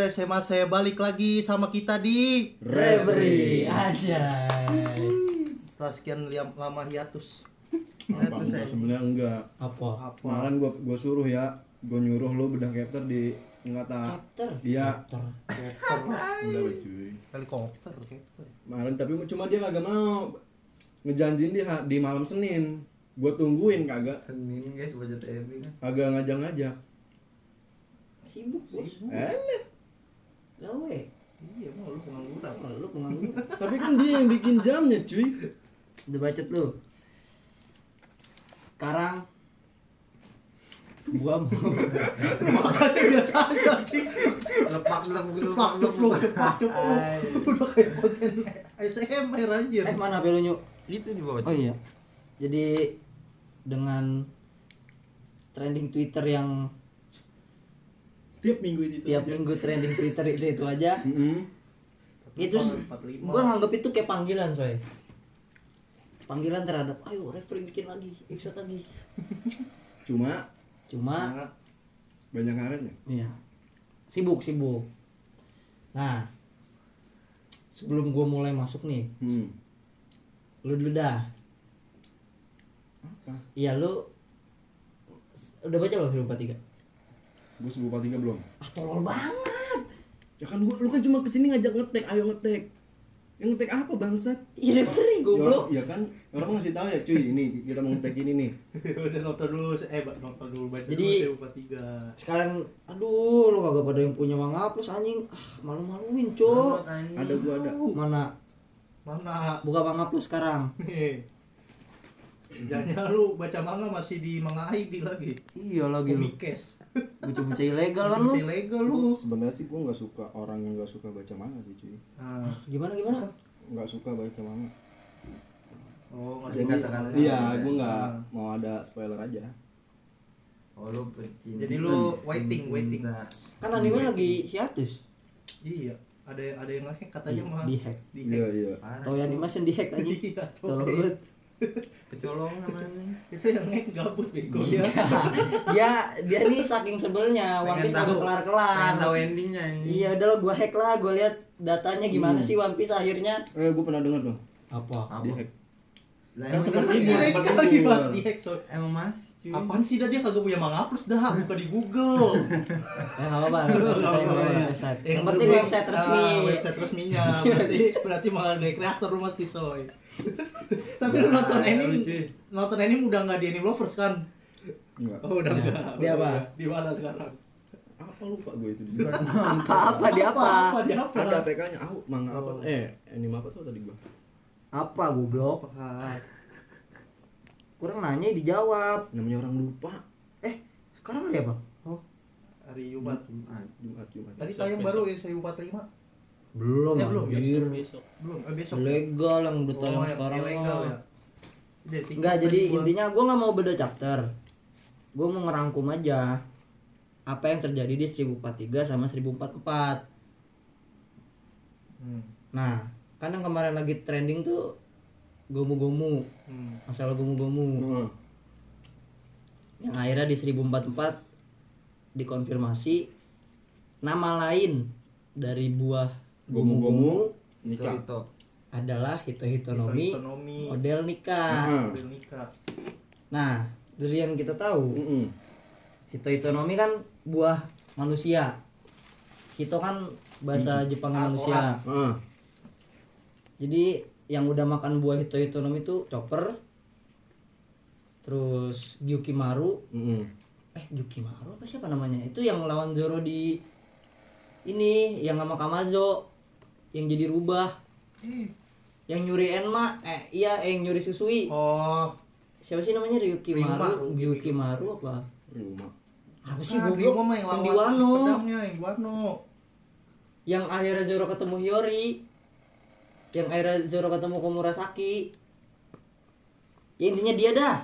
akhirnya SMA saya balik lagi sama kita di Reverie aja. setelah sekian liam- lama hiatus. Apa enggak sebenarnya enggak. Apa? Apa? Kemarin gua gua suruh ya, gua nyuruh lu bedah capture di ngata. Chapter. Iya. Chapter. Enggak cuy. Helikopter, helikopter. Kemarin tapi cuma dia kagak mau ngejanjin di ha- di malam Senin. Gua tungguin kagak. Senin guys budget EB kan. Kagak ngajak-ngajak. Sibuk bos. Eh, Gawe. Iya, mau lu pengangguran. Oh, lu pengangguran. tapi kan dia yang bikin jamnya, cuy. Udah bacot lu. Sekarang gua mau Makanya biasa aja, Cing. Lepak Lepak depluk, lepak depluk. Udah kayak konten ASMR anjir. eh mana HP lu Nyu? Itu di bawah. Oh iya. Jadi dengan trending Twitter yang Tiap minggu itu. tiap aja. minggu trending Twitter itu itu aja. Mm-mm. Itu s- 45. gua nganggep itu kayak panggilan soy. Panggilan terhadap ayo referee bikin lagi episode lagi. Cuma Cuma Nah, banyak ngaretnya. Iya. Sibuk, sibuk. Nah, sebelum gua mulai masuk nih, Hmm. lu dulu dah. Apa? Iya, lu udah baca belum 1043? Gua sebelum tiga belum. Ah, tolol banget. Ya kan gua lu kan cuma ke sini ngajak ngetek, ayo ngetek. Yang ngetek apa bangsat? Iya, referee Ya, goblok. ya kan orang ngasih tahu ya cuy ini kita mau ngetek ini nih. udah nonton dulu, eh nonton dulu baca Jadi- dulu tiga. Sekalian aduh, lu kagak pada yang punya manga plus anjing. Ah, malu-maluin, Cuk. Ada gua ada. Mana? Mana? Buka manga plus sekarang. Nih. Jangan lu baca manga masih di manga ID lagi. Iya lagi lu. Komikes. Bocah-bocah ilegal kan lu. Ilegal lu. Sebenarnya sih gua nggak suka orang yang nggak suka baca manga sih cuy. Nah, Gimana gimana? Nggak suka baca manga. oh, katakan tahu. Iya, Ah. gua nggak mau ada spoiler aja. Oh lu pecinta. Jadi lu waiting, waiting. Kan anime lagi hiatus. Iya, ada ada yang nge katanya mah Di hack. Di Iya hack. iya. Parah, Atau Cuk. animation di hack anjing. Iya, Tolong Kecolongan namanya. Itu yang gabut bego ya. dia dia nih saking sebelnya One Piece kagak kelar kelar Pengen tahu endingnya ini. iya udah lo gua hack lah gua lihat datanya gimana sih One Piece akhirnya Eh gua pernah dengar dong. apa Apa? Di hack. Lah, Kan emang kan iya, Ilegal lagi bahas di hack so. Emang masih cuy. Apaan sih dah dia kagak punya manga plus dah, buka di Google. eh nggak apa-apa apa-apa, kita yang website penting website resmi ah, website resminya. berarti berarti manga dari kreator lu masih soy. Tapi lu nonton anime nonton anime udah nggak di anime lovers kan? Enggak. Oh, udah enggak. di apa? Di mana sekarang? Apa lupa gue itu di apa apa di apa Apa di apa? Ada APK-nya. Ah, manga apa? Oh. Eh, anime apa tuh tadi gua? apa goblok Apa? Kurang nanya dijawab Namanya orang lupa. eh sekarang hari apa Oh, hari Jumat. Jumat, Jumat, Jumat. Tadi Besok, tayang besok. baru ya 1045. belum Ya, belum, anjir. besok Belum, eh, besok. ilegal yang udah Oh, tayang yang sekarang ilegal mah. ya. Enggak, jadi gua- intinya gue nggak mau beda chapter. Gue mau ngerangkum aja apa yang terjadi di 1043 sama 1044. Hmm. Nah, kan yang kemarin lagi trending tuh gomu-gomu, Hmm. masalah gomu-gomu. Heeh. Yang akhirnya di 1044 dikonfirmasi nama lain dari buah Gomu-gomu Itu nikah. itu. adalah Hito Hitonomi Ekonomi. model nikah. Heeh. Model nikah. Nah, dari yang kita tahu, Heeh. Hito Hitonomi kan buah manusia. Hito kan bahasa Jepang Ah, manusia. Heeh. Jadi yang udah makan buah Hito Hitonomi itu Chopper. Terus Gyukimaru. Heeh. Eh Gyukimaru apa siapa namanya? Itu yang lawan Zoro di ini yang sama Kamazo yang jadi rubah. Yang nyuri Enma, eh iya eh, yang nyuri Susui. Oh, Siapa sih namanya Ryukimaru? Ryuma, Gyukimaru apa? Rumah. Apa sih ah? Ryo mah yang Yang di lawan Wano. pedangnya yang di Wano. yang akhirnya Zoro ketemu Hiyori yang akhirnya Zoro ketemu Komurasaki ya intinya dia dah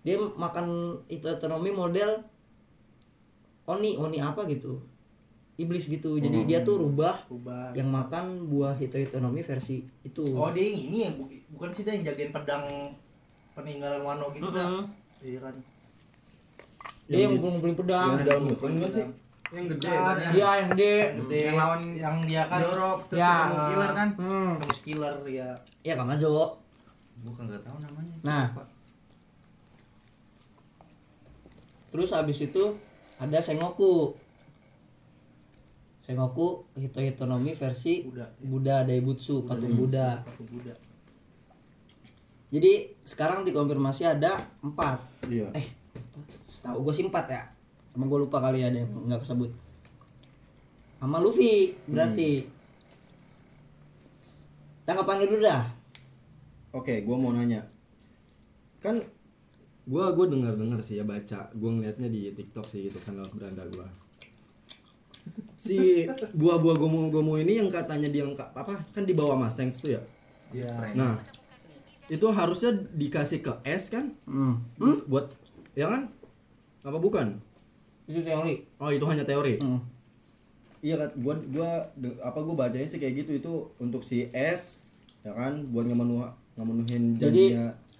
dia makan itu ekonomi model Oni Oni apa gitu iblis gitu jadi Hmm. dia tuh rubah Rubah. yang makan buah hito hitonomi versi itu Oh, dia yang ini ya, bu- bukan sih dia yang jagain pedang peninggalan Wano gitu dah. Mm-mm. Iya kan. dia yang ngumpulin pedang Yang dalam hutan kan sih? Yang gede Kan, kan yang- Dia yang gede. Gede. Yang lawan yang dia kan Jorok terus Ya. killer kan Hmm. Terus killer ya. Ya Kamazo. Gua kagak tahu namanya Nah. Terus habis itu ada Sengoku. Sengoku Hito Hitonomi versi Buddha. Buddha Daibutsu, patung Buddha. Patung Buddha. Jadi sekarang dikonfirmasi ada empat. Iya. Eh, setahu gue sih empat ya. Sama gue lupa kali ada yang nggak kesebut. Sama Luffy berarti. Tanggapan lu dulu dah. Oke, gua mau nanya. Kan gua gua dengar-dengar sih ya baca, gua ngeliatnya di TikTok sih gitu kan lewat beranda gua. Si buah-buah gomu-gomu ini yang katanya dia apa kan di bawah Mustang tuh ya. Iya. Nah, itu harusnya dikasih ke S kan? Hmm. Buat ya kan? Apa bukan? Itu teori. Oh, itu hanya teori. Hmm. Iya kan, gua gua de- apa gua bacanya sih kayak gitu itu untuk si S ya kan buat ngemenuh ngemenuhin Jadi-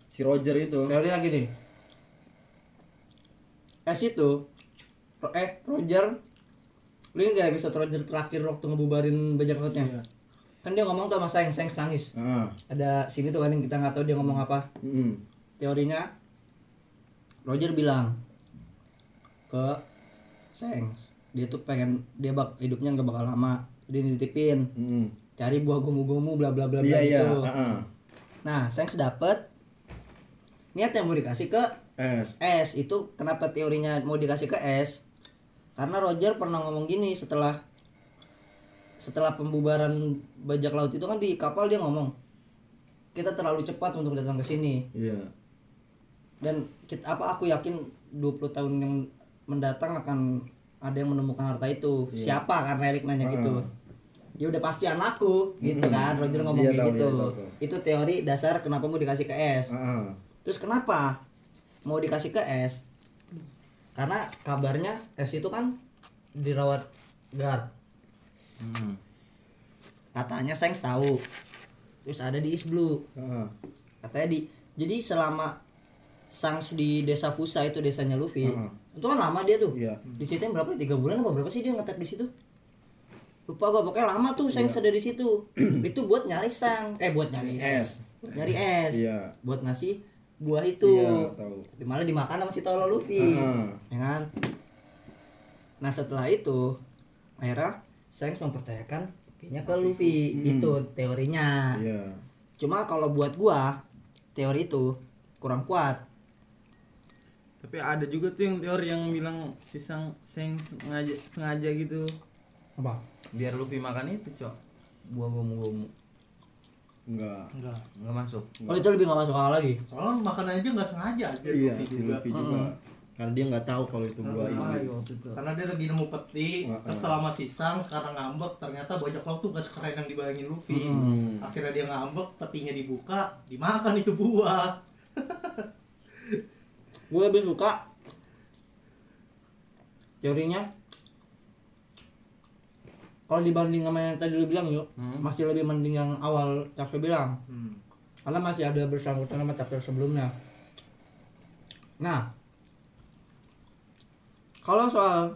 si Roger itu. Teori lagi nih. S itu Ro- eh Roger lu ingat gak episode Roger terakhir waktu ngebubarin bajak lautnya? Iya. Kan dia ngomong tuh sama Seng, Seng nangis. Ah, Ada sini tuh kan yang kita nggak tahu dia ngomong apa. mm, Teorinya Roger bilang ke Seng, dia tuh pengen dia bak hidupnya nggak bakal lama, dia nitipin mm. cari buah gomu-gomu bla bla bla bla Iya gitu. ah, ah. Nah, Seng dapet niat yang mau dikasih ke S. S itu kenapa teorinya mau dikasih ke S karena Roger pernah ngomong gini setelah setelah pembubaran bajak laut itu kan di kapal dia ngomong kita terlalu cepat untuk datang ke sini Iya. dan kita, apa aku yakin 20 tahun yang mendatang akan ada yang menemukan harta itu Iya. siapa karena Erik nanya Ah. gitu ya udah pasti anakku gitu Mm-mm. kan Roger ngomong Iya, kayak tahu, gitu iya, tahu, tahu. itu teori dasar kenapa mau dikasih ke S ah. Terus kenapa mau dikasih ke S? Karena kabarnya S itu kan dirawat guard. Hmm. Katanya Sengs tahu. Terus ada di East Blue. Ah, ah. Katanya di jadi selama Sangs di desa Fusa itu desanya Luffy. Heeh. Itu kan lama dia tuh. Iya. Diceritain berapa? Tiga bulan apa berapa sih dia ngetap di situ? Lupa gua pokoknya lama tuh Sangs ada di situ. itu buat nyari Sang, eh buat nyari S. S. Buat nyari S. Iya. Buat ngasih buah itu. Iya, tahu. Tapi malah dimakan sama si Tolo Luffy. Heeh. Ya kan? Nah, setelah itu akhirnya Shanks mempercayakan kayaknya ke Luffy. Hmm. Itu teorinya. Iya. Cuma kalau buat gua teori itu kurang kuat. Tapi ada juga tuh yang teori yang bilang si sang seng sengaja sengaja gitu Apa? biar Luffy makan itu cok buah gomu-gomu Enggak. Enggak. nggak masuk Oh, itu lebih gak masuk akal lagi. Soalnya makan aja nggak sengaja aja Iya, Luffy si juga. Luffy juga. Karena dia nggak tahu kalau itu gua Ah, iblis. Karena dia lagi nemu peti, terus selama sisang sekarang ngambek, ternyata bajak laut tuh gak sekeren yang dibayangin Luffy. Hmm. Akhirnya dia ngambek, petinya dibuka, dimakan itu buah. Gue lebih suka teorinya kalau dibanding sama yang tadi lu bilang yuk Hmm. masih lebih mending yang awal Chapter bilang Hmm. karena masih ada bersangkutan sama chapter sebelumnya nah kalau soal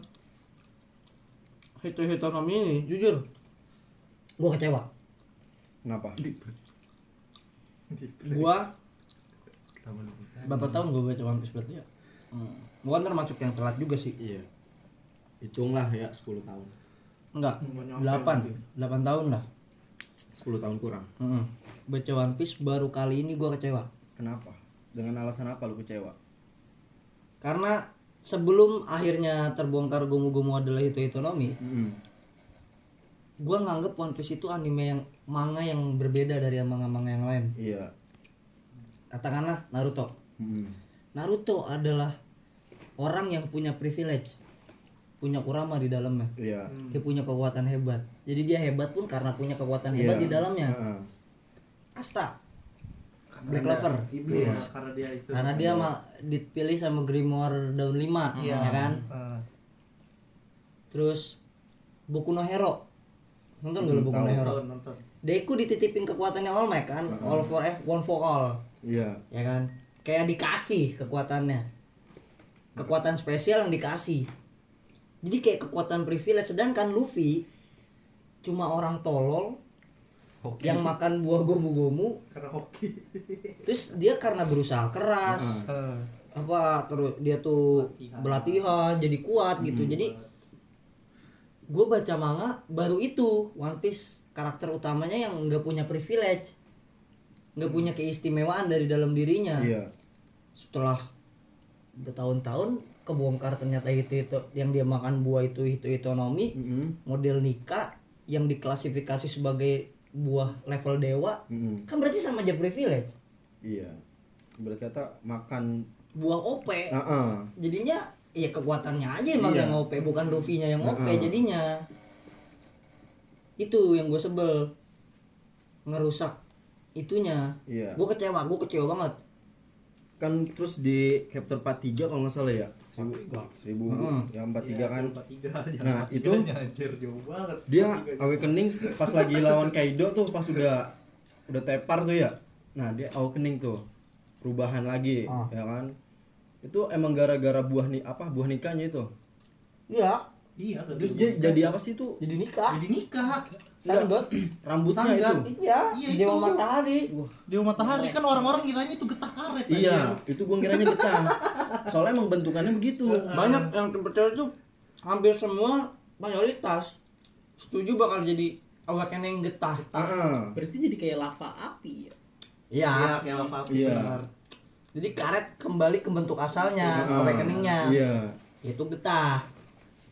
Hito Hitonomi ini jujur gua kecewa Kenapa? gua berapa tahun gua baca One Piece berarti ya hmm. kan termasuk yang telat juga sih Iya. Hitunglah ya 10 tahun. enggak Nggak nyampe delapan lagi. delapan tahun lah 10 tahun kurang. hmm. baca One Piece baru kali ini gua kecewa Kenapa? Dengan alasan apa lu kecewa? karena sebelum akhirnya terbongkar gomu-gomu adalah itu ekonomi Mm-mm. gua nganggep One Piece itu anime yang manga yang berbeda dari manga-manga yang lain Iya. katakanlah Naruto Mm-mm. Naruto adalah orang yang punya privilege punya kurama di dalamnya Iya. dia punya kekuatan hebat jadi dia hebat pun karena punya kekuatan hebat Iya. di dalamnya Heeh. Asta Black Clover Iblis. Nah, karena dia itu. karena dia mah dipilih sama Grimoire daun 5 Iya. ya kan Ah. terus Boku no Hero nonton gak lu Hmm, Boku no Hero Nonton, nonton. Deku dititipin kekuatannya All Might kan All for eh one for all Iya. ya kan kayak dikasih kekuatannya. Kekuatan spesial yang dikasih. Jadi kayak kekuatan privilege. Sedangkan Luffy cuma orang tolol yang makan buah gomu-gomu. Karena hoki. terus dia karena berusaha keras. Heeh. apa terus dia tuh Latihan. belatihan jadi kuat gitu. Jadi gue baca manga baru itu One Piece. Karakter utamanya yang nggak punya privilege nggak punya keistimewaan dari dalam dirinya Iya. setelah bertahun-tahun kebongkar ternyata itu itu yang dia makan buah itu itu ekonomi Mm-mm. model nikah yang diklasifikasi sebagai buah level dewa Mm-mm. kan berarti sama aja privilege Iya. Berarti kata makan buah OP Heeh. jadinya ya kekuatannya aja emang Iya. yang OP bukan Luffy-nya yang OP Heeh. jadinya itu yang gue sebel ngerusak itunya Iya. gue kecewa gue kecewa banget Kan terus di chapter 43 kalau nggak salah ya. Seribu, seribu Heeh. yang 43 kan. Empat tiga. Nah, itu- anjir jauh banget. Dia 43. awakening pas lagi lawan Kaido tuh pas udah udah tepar tuh ya. Nah, dia awakening tuh. Perubahan lagi, Ah. ya kan? Itu emang gara-gara buah nih apa? Buah nikahnya itu. iya Iya, Terus dia jadi apa sih tuh? jadi nikah jadi nikah. Sanggot Rambutnya Sanggar. itu. iya Iya, dewa itu. matahari Di matahari kan orang-orang ngiranya itu getah karet. Iya, itu gua ngiranya getah. Soalnya emang bentukannya begitu. banyak yang percaya itu hampir semua mayoritas setuju bakal jadi awakening getah Ah, Berarti jadi kayak lava api ya. iya Iya, kayak lava api Iya. benar. jadi karet kembali ke bentuk asalnya Ah, awakeningnya Iya. itu getah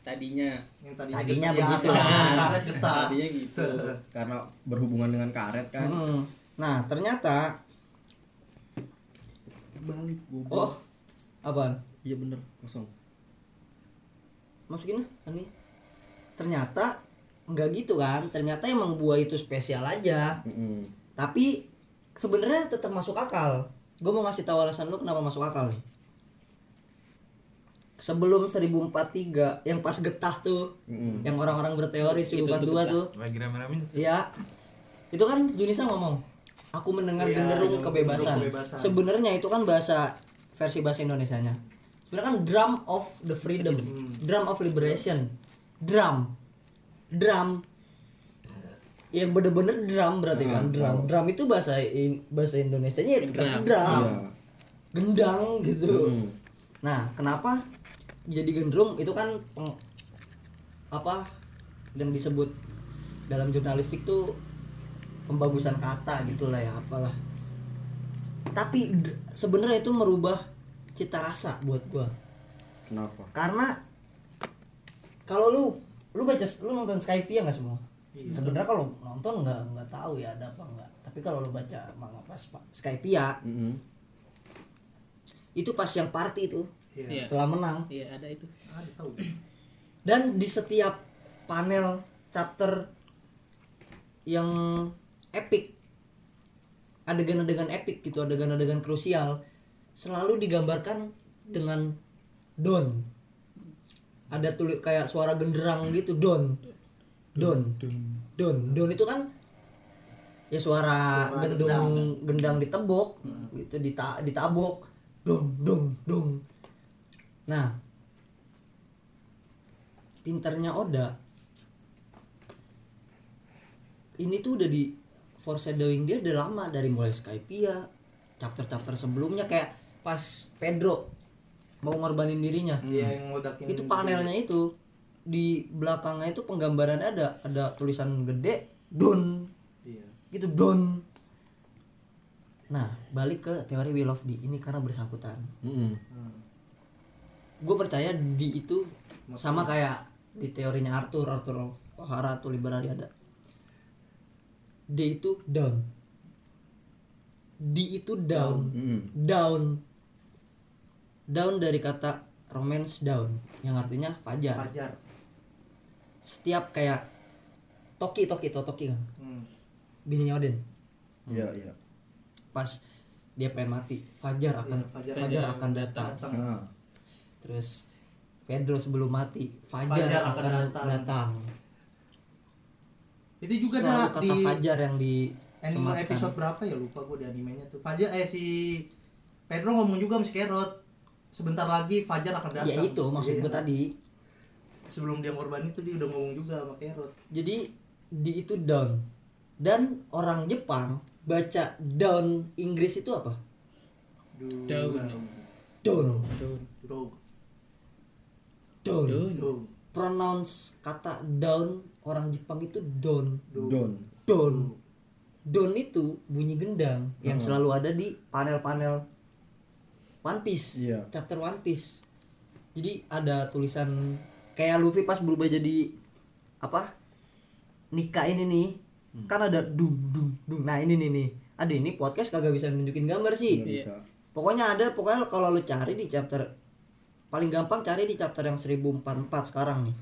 Tadinya. Yang tadinya, Tadinya getah begitu kan. Karet getah. Tadinya gitu. Karena berhubungan dengan karet kan. Mm. nah ternyata Balik goblok. oh apaan Iya bener, kosong. masukin lah ini ternyata nggak gitu kan ternyata emang buah itu spesial aja Mm-mm. tapi sebenarnya tetap masuk akal gue mau ngasih tahu alasan lu kenapa masuk akal nih sebelum 1043 yang pas getah tuh Mm-mm. yang orang-orang berteori Itu 1042 tuh tuh Lagi rame-rame Iya. Itu kan Junisa ngomong, aku mendengar Iya, genderung kebebasan. Sebenarnya itu kan bahasa versi bahasa Indonesianya. Sebenarnya kan drum of the freedom, drum of liberation. Drum. Drum yang bener-bener drum berarti kan drum drum itu bahasa bahasa Indonesia nya Drum. drum Iya. gendang gitu Mm-mm. Nah, kenapa jadi gendrung itu kan peng- apa yang disebut dalam jurnalistik tuh pembagusan kata gitulah ya apalah. Tapi sebenarnya itu merubah cita rasa buat gua. Kenapa? Karena kalau lu lu baca lu nonton Skype ya nggak semua? Sebenarnya kalau nonton nggak nggak tahu ya ada apa nggak. Tapi kalau lu baca manga pas Skype ya Mm-mm. itu pas yang party itu Iya. setelah menang. Iya, ada itu. Ada tahu. dan di setiap panel chapter yang epic adegan-adegan epic gitu adegan-adegan krusial selalu digambarkan dengan don. Ada tulis kayak suara genderang gitu don. Don. Don. don itu kan ya suara, Suara gendung gendang ditebok gitu dita, ditabok. Dong dong dong nah pinternya Oda ini tuh udah di foreshadowing dia udah lama dari mulai Skypia chapter-chapter sebelumnya kayak pas Pedro mau ngorbanin dirinya Iya yang meledakin. itu panelnya itu di belakangnya itu penggambarannya ada ada tulisan gede don Iya. gitu don nah balik ke teori will of D ini karena bersangkutan Mm-mm. Hmm. Gue percaya di itu sama kayak di teorinya Arthur Arthur O'Hara atau liberali ada D itu down D itu down Mm-mm. down down dari kata romance down yang artinya fajar Fajar. setiap kayak Toki Toki tau Toki kan Hmm. bininya Odin Iya, iya. pas dia pengen mati Fajar akan Iya, Fajar. Fajar akan datang Datang. Terus Pedro sebelum mati Fajar, Fajar akan, akan datang, datang. Itu juga Selalu ada kata di Fajar yang di anime episode berapa ya lupa gue di animenya tuh. Fajar eh si Pedro ngomong juga sama si Kerot. Sebentar lagi Fajar akan datang. ya itu maksud Iya. gue tadi sebelum dia korban itu dia udah ngomong juga sama Kerot jadi di itu down dan orang Jepang baca down Inggris itu apa Daun. down Daun. Bro, down bro, pronounce kata down orang Jepang itu down Don. down down itu bunyi gendang yang Hmm. selalu ada di panel-panel One Piece Iya. chapter One Piece. Jadi ada tulisan kayak Luffy pas berubah jadi apa? Nikah ini nih Hmm. kan ada dung dung dung. Nah ini nih nih. Ada ini podcast kagak bisa nunjukin gambar sih. Bisa. pokoknya ada pokoknya kalau lu cari di chapter paling gampang cari di chapter yang 1044 sekarang nih.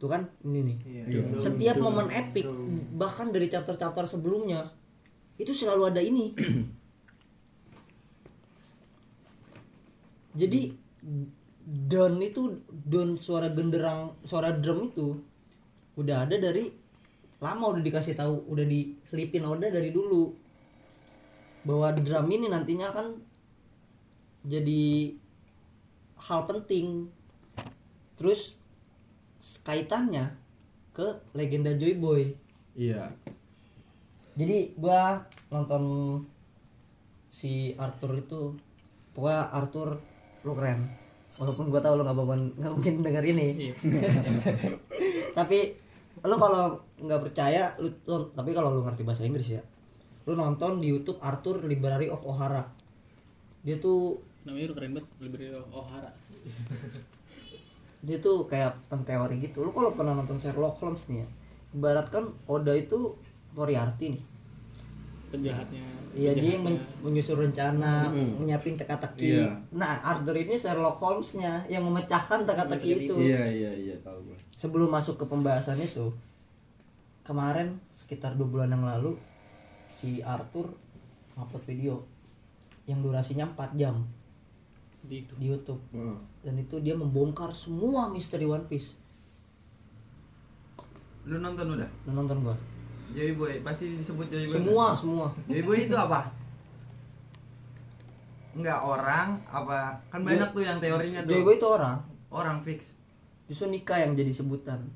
Tuh kan ini nih. Iya. setiap momen epic bahkan dari chapter-chapter sebelumnya itu selalu ada ini. Jadi down itu down suara genderang suara drum itu udah ada dari lama udah dikasih tahu udah diselipin Oda dari dulu. Bahwa drum ini nantinya akan jadi hal penting. Terus kaitannya ke legenda Joy Boy. Iya. jadi gua nonton si Arthur itu pokoknya Arthur lu keren. Walaupun gua tahu lu nggak bakal nggak mungkin denger ini. Tapi lu kalau nggak percaya lu lu- tapi kalau lu ngerti bahasa Inggris ya lu nonton di YouTube Arthur Library of O'Hara. Dia tuh Namanya udah keren banget. Of O'Hara. dia tuh kayak penteori gitu lu kalau pernah nonton Sherlock Holmes nih ya ibaratkan Oda itu Moriarty nih Penjahatnya. Iya dia yang men- menyusun rencana, Mm-mm. nyiapin teka-teki. Iya. Nah Arthur ini Sherlock Holmes-nya yang memecahkan teka-teki itu. Iya iya iya tahu gue. Sebelum masuk ke pembahasan itu, kemarin sekitar dua bulan yang lalu si Arthur upload video yang durasinya 4 jam Di itu. di YouTube Heeh. dan itu dia membongkar semua misteri One Piece. Lu nonton udah? Lu nonton gua? Joy Boy pasti disebut Joy Boy. Semua semua. Joy Boy itu apa? Enggak orang apa? Kan Joy- banyak tuh yang teorinya tuh. Joy Boy itu orang, Orang fix. justru Nika yang jadi sebutan.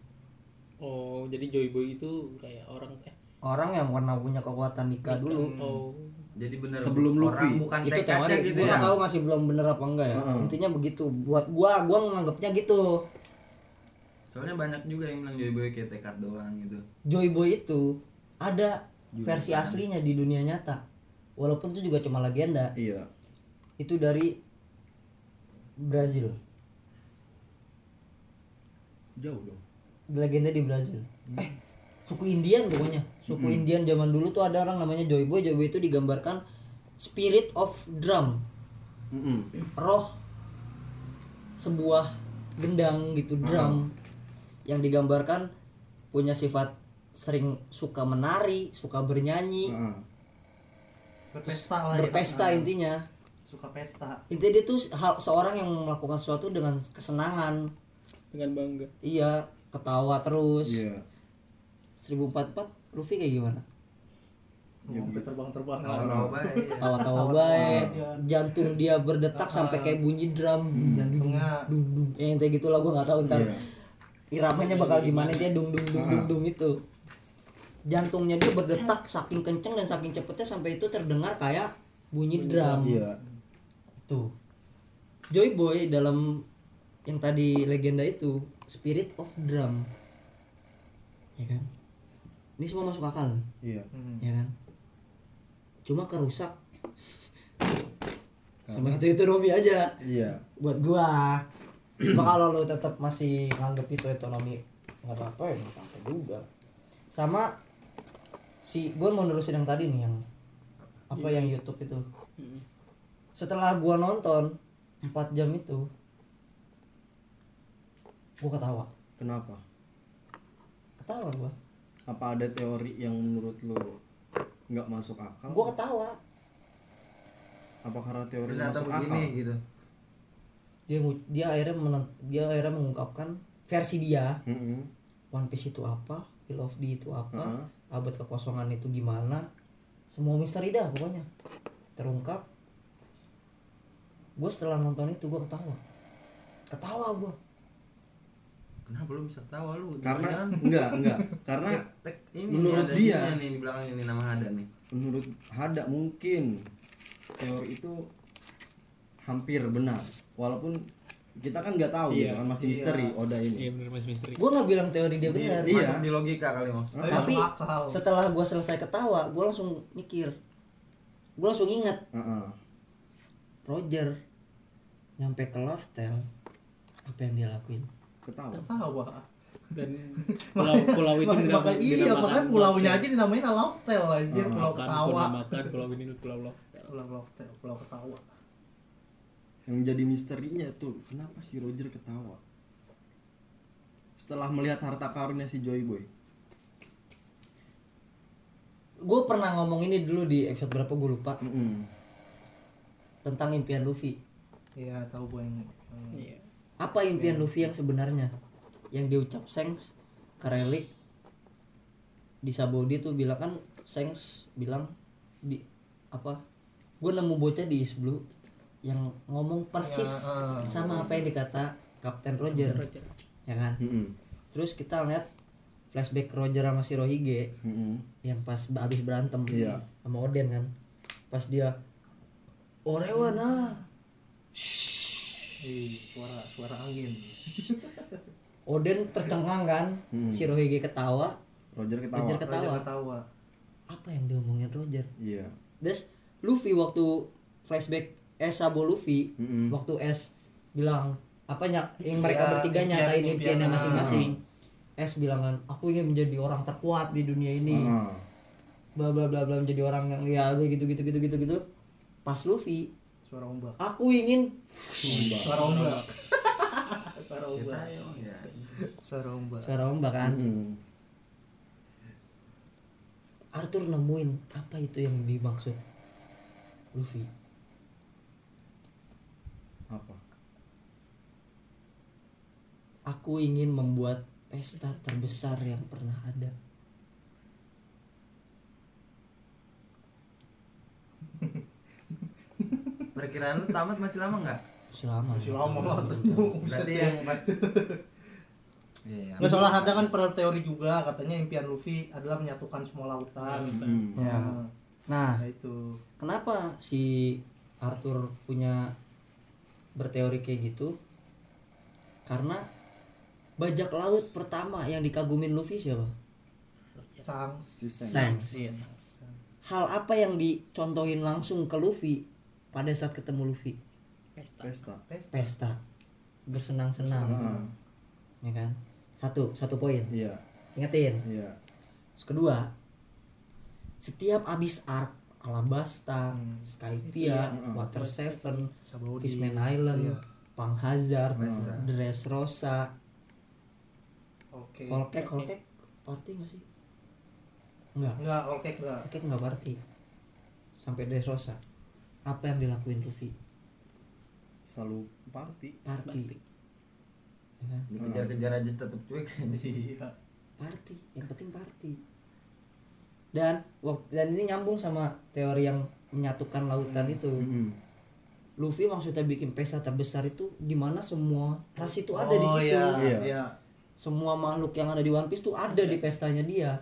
Oh, jadi Joy Boy itu kayak orang eh Orang yang pernah punya kekuatan Nika dulu. Oh. Jadi bener Sebelum orang Luffy. bukan itu tekadnya teori gitu gua ya. tahu masih belum bener apa enggak ya Heeh. intinya begitu buat gua gua nganggapnya gitu Soalnya banyak juga yang bilang Joy Boy kayak tekad doang gitu. Joy Boy itu ada Juga versi kan. aslinya di dunia nyata walaupun itu juga cuma legenda Iya. itu dari Brazil Jauh dong. legenda di Brazil eh suku Indian pokoknya suku Indian zaman dulu tuh ada orang namanya Joy Boy Joy Boy itu digambarkan spirit of drum Mm-mm. roh sebuah gendang gitu drum yang digambarkan punya sifat sering suka menari, suka bernyanyi, Heeh. berpesta lah ya. berpesta Ah, intinya. suka pesta Intinya dia tuh seorang yang melakukan sesuatu dengan kesenangan. Dengan bangga. Iya, ketawa terus. Iya. 1044 Luffy kayak gimana? Ya, mau terbang-terbang. Tahu-tahu baik. Tawa-tawa Tawa-tawa baik, jantung dia berdetak sampai kayak bunyi drum. jantungnya Dung dung. Ya, intinya gitu lah gua nggak tahu. Ntar. Iya. iramanya bakal gimana. dia dung dung dung dung dung itu jantungnya dia berdetak saking kenceng dan saking cepetnya sampai itu terdengar kayak bunyi drum. Iya. tuh. Joy Boy dalam yang tadi legenda itu spirit of drum. Ya kan ini semua masuk akal Iya. Hmm. ya kan cuma kerusak sama itu itu Romi aja Iya. buat gua Cuma kalau lu tetap masih nganggep itu ekonomi nggak apa-apa ya nggak apa-apa juga sama si gua mau nerusin yang tadi nih yang apa yang YouTube itu Mm. setelah gua nonton 4 jam itu gua ketawa Kenapa? ketawa gua Apa ada teori yang menurut lu nggak masuk akal? gua ketawa Apa karena teori Ternyata masuk begini akal? gitu. dia dia akhirnya menen- dia akhirnya mengungkapkan versi dia Mm-mm. One Piece itu apa Will of the itu apa Heeh. abad kekosongan itu gimana semua misteri dah pokoknya terungkap gue setelah nonton itu gue ketawa ketawa gue Kenapa lu bisa tahu lu? karena enggak enggak karena Tek, ini menurut ada dia- nih di belakang ini nama Hada nih. menurut Hada mungkin teori itu hampir benar walaupun kita kan nggak tahu gitu Iya. kan masih Iya. misteri Oda ini Iya bener mas misteri. Gue nggak bilang teori dia benar. Iya. Masuk di logika kali mas. Tapi akal. setelah gue selesai ketawa, gue langsung mikir, gue langsung ingat Heeh. Roger nyampe ke Loftel, apa yang dia lakuin? Ketawa Ketawa. Dan pulau pulau itu Maka, dinam- maka iya, dinamakan makanya pulaunya aja dinamain Loftel anjir, Heeh. pulau Makan, ketawa. makan pulau ini pulau Loftel. Pulau Loftel, pulau ketawa. yang jadi misterinya tuh kenapa si Roger ketawa setelah melihat harta karunnya si Joy Boy Gue pernah ngomong ini dulu di episode berapa gue lupa Mm-mm. tentang impian Luffy. Iya, tahu gue yang yang- Iya. Apa impian Luffy yang sebenarnya? Yang diucap Shanks ke Relic di Sabodi tuh bilang kan Shanks bilang di apa? Gue nemu bocah di East Blue yang ngomong persis Ya, eh. sama apa yang dikata Kapten Roger, Roger. ya kan? Mm-mm. Terus kita lihat flashback Roger sama si Rohige Mm-mm. yang pas habis berantem Iya. sama Oden kan. Pas dia Orewa nah. Suara suara angin. Oden tercengang kan. Hmm. Si Rohige ketawa. Roger ketawa Roger ketawa. Raja ketawa. Apa yang diomongin Roger? iya Terus Luffy waktu flashback S Sabo Luffy Mm-mm. waktu S bilang apanya yang mereka Ya, bertiga nyatain impiannya masing-masing. S bilang kan, aku ingin menjadi orang terkuat di dunia ini. Heeh. Bla bla bla bla menjadi orang yang ya gitu gitu gitu gitu gitu. Pas Luffy, Suara ombak. aku ingin Suara ombak. suara ombak. ya. Suara ombak. suara ombak kan. Arthur nemuin apa itu yang dimaksud Luffy. apa Aku ingin membuat pesta terbesar yang pernah ada. Perkiraan lu tamat masih lama nggak? Selama. Masih lama lah. Berarti yang pas. Iya. Nggak soalnya ada kan pernah teori juga katanya impian Luffy adalah menyatukan semua lautan. Mm. Ya. Nah, Nah, nah itu. kenapa si Arthur punya berteori kayak gitu? Karena bajak laut pertama yang dikagumin Luffy siapa? Sang si Sen. Shanks. Iya. Hal apa yang dicontohin langsung ke Luffy pada saat ketemu Luffy? Pesta. pesta pesta. Pesta. Bersenang-senang. Heeh. Ya kan? Satu, satu poin. iya Ingetin. iya Terus kedua, setiap abis arc Alabasta, Hmm. Skypiea, Heeh. Water Seven, Sabaudi. Fishman Island, Iya. Pang Hazard, Mazda. Dressrosa, Oke. Holkek, Holkek party gak sih? Enggak, Enggak, oke enggak. Holkek enggak party Sampai Dressrosa Apa yang dilakuin Luffy? Selalu party Party ya kan? Dikejar-kejar aja tetep cuek. Iya. Party, yang penting party Dan wak- dan ini nyambung sama teori yang menyatukan lautan itu. Luffy maksudnya bikin pesta terbesar itu di mana semua ras itu ada di Oh, situ. Iya, Iya. iya. Semua makhluk yang ada di One Piece tuh ada di pestanya dia.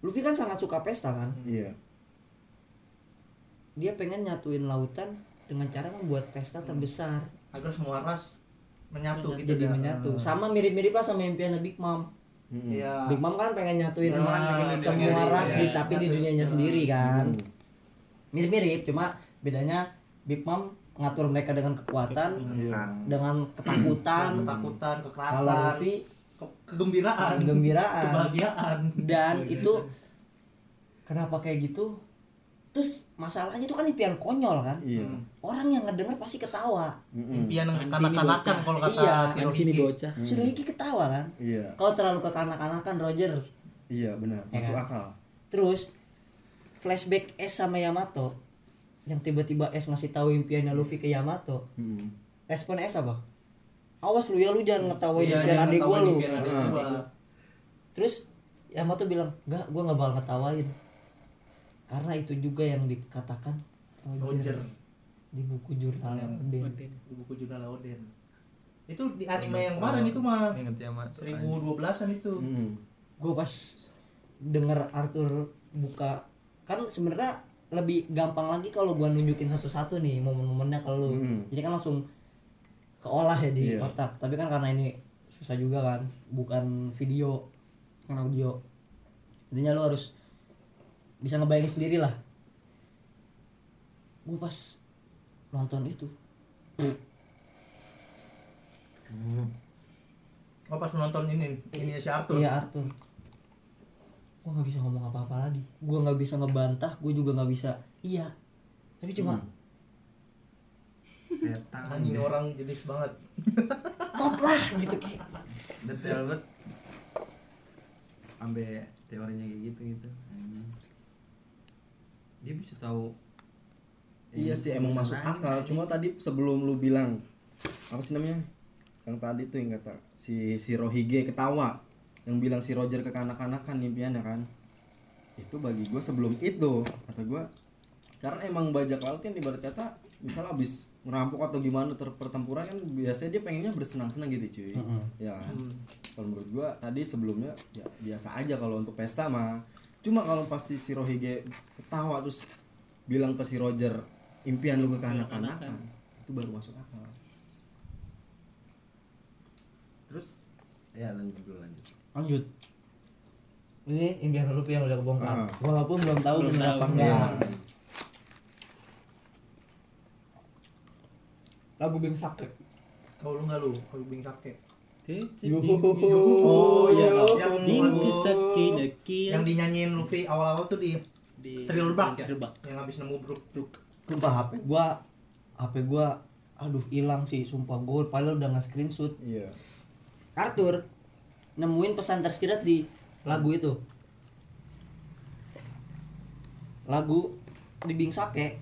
Luffy kan sangat suka pesta kan. iya Dia pengen nyatuin lautan dengan cara membuat pesta terbesar. Agar semua ras menyatu gitu Jadi dah. menyatu. Ah. Sama mirip-mirip lah sama impiannya Big Mom. Mm-mm. Iya. Big Mom kan pengen nyatuin kan pengen semua sendiri, ras iya. di tapi di Nyatu. dunianya sendiri kan. Mm. Mirip-mirip cuma bedanya Big Mom ngatur mereka dengan kekuatan, Iya. dengan ketakutan. ketakutan, Kalau kekerasan, Luffy ke- kegembiraan, kegembiraan. kebahagiaan. dan itu kenapa kayak gitu terus masalahnya itu kan impian konyol kan? Iya. Hmm. orang yang ngedenger pasti ketawa. Impian yang Kan kekanak-kanakan kalau kata Iya, si Kan sini bocah. Rohige ketawa kan? Iya. Kau terlalu kekanak-kanakan Roger. Iya benar. Ya masuk kan? akal. Terus flashback S sama Yamato. Yang tiba-tiba S ngasih tahu impiannya Luffy ke Yamato. Mm-mm. respon S apa? Awas lu ya lu jangan ngetawain Iya, impian adik gua ngetawain lu. terus Yamato bilang enggak gua nggak bakal ngetawain karena itu juga yang dikatakan Roger, Roger di buku jurnalnya Oden Oden. di buku jurnal Oden. Itu di anime yang kemarin itu mah Ingat ya mas 1012-an itu. Hmm. gue pas denger Arthur buka kan sebenarnya lebih gampang lagi kalau gua nunjukin satu-satu nih momen-momennya ke lu Hmm. jadi kan langsung keolah ya di Iya. otak tapi kan karena ini susah juga kan bukan video kan audio intinya lu harus bisa ngebayangin sendiri lah gue pas nonton itu Oh pas nonton ini ini si Arthur. Iya Arthur. Gue nggak bisa ngomong apa-apa lagi. Gue nggak bisa ngebantah. Gue juga nggak bisa. Iya. Tapi cuma Setan Anjing ini orang jenis banget. top lah gitu kayak. Detail banget Sampai teorinya kayak gitu gitu Anjing. Dia bisa tahu Iya sih emang masuk akal. Cuma tadi sebelum lu bilang apa sih namanya? Yang tadi tuh yang kata si si Rohige ketawa yang bilang si Roger kekanak-kanakan impiannya kan. Itu bagi gue sebelum itu kata gue karena emang bajak laut kan ibarat kata misalnya habis merampok atau gimana pertempuran kan biasanya dia pengennya bersenang-senang gitu cuy. Ya kan? Kalau menurut gua tadi sebelumnya ya biasa aja kalau untuk pesta mah. Cuma kalau pas si, Rohige ketawa terus bilang ke si Roger impian lu ke kanak-kanakan itu baru masuk akal. Terus Ya lanjut dulu lanjut Lanjut. Ini impian Luffy yang udah kebongkar. Ah. Walaupun belum tahu Belum tahu. apa enggak. Iya. Lagu Bing Sake. Tahu lu nggak lu? Kalau Bing Sake. Oh iya. Yang dinyanyiin Luffy awal-awal tuh di di Thriller Bark ya? Yang habis nemu Brook Brook. Sumpah HP gua HP gua aduh hilang sih sumpah gua padahal udah nge-screenshot Iya. Arthur nemuin pesan tersirat di lagu itu. Lagu di Bing Sake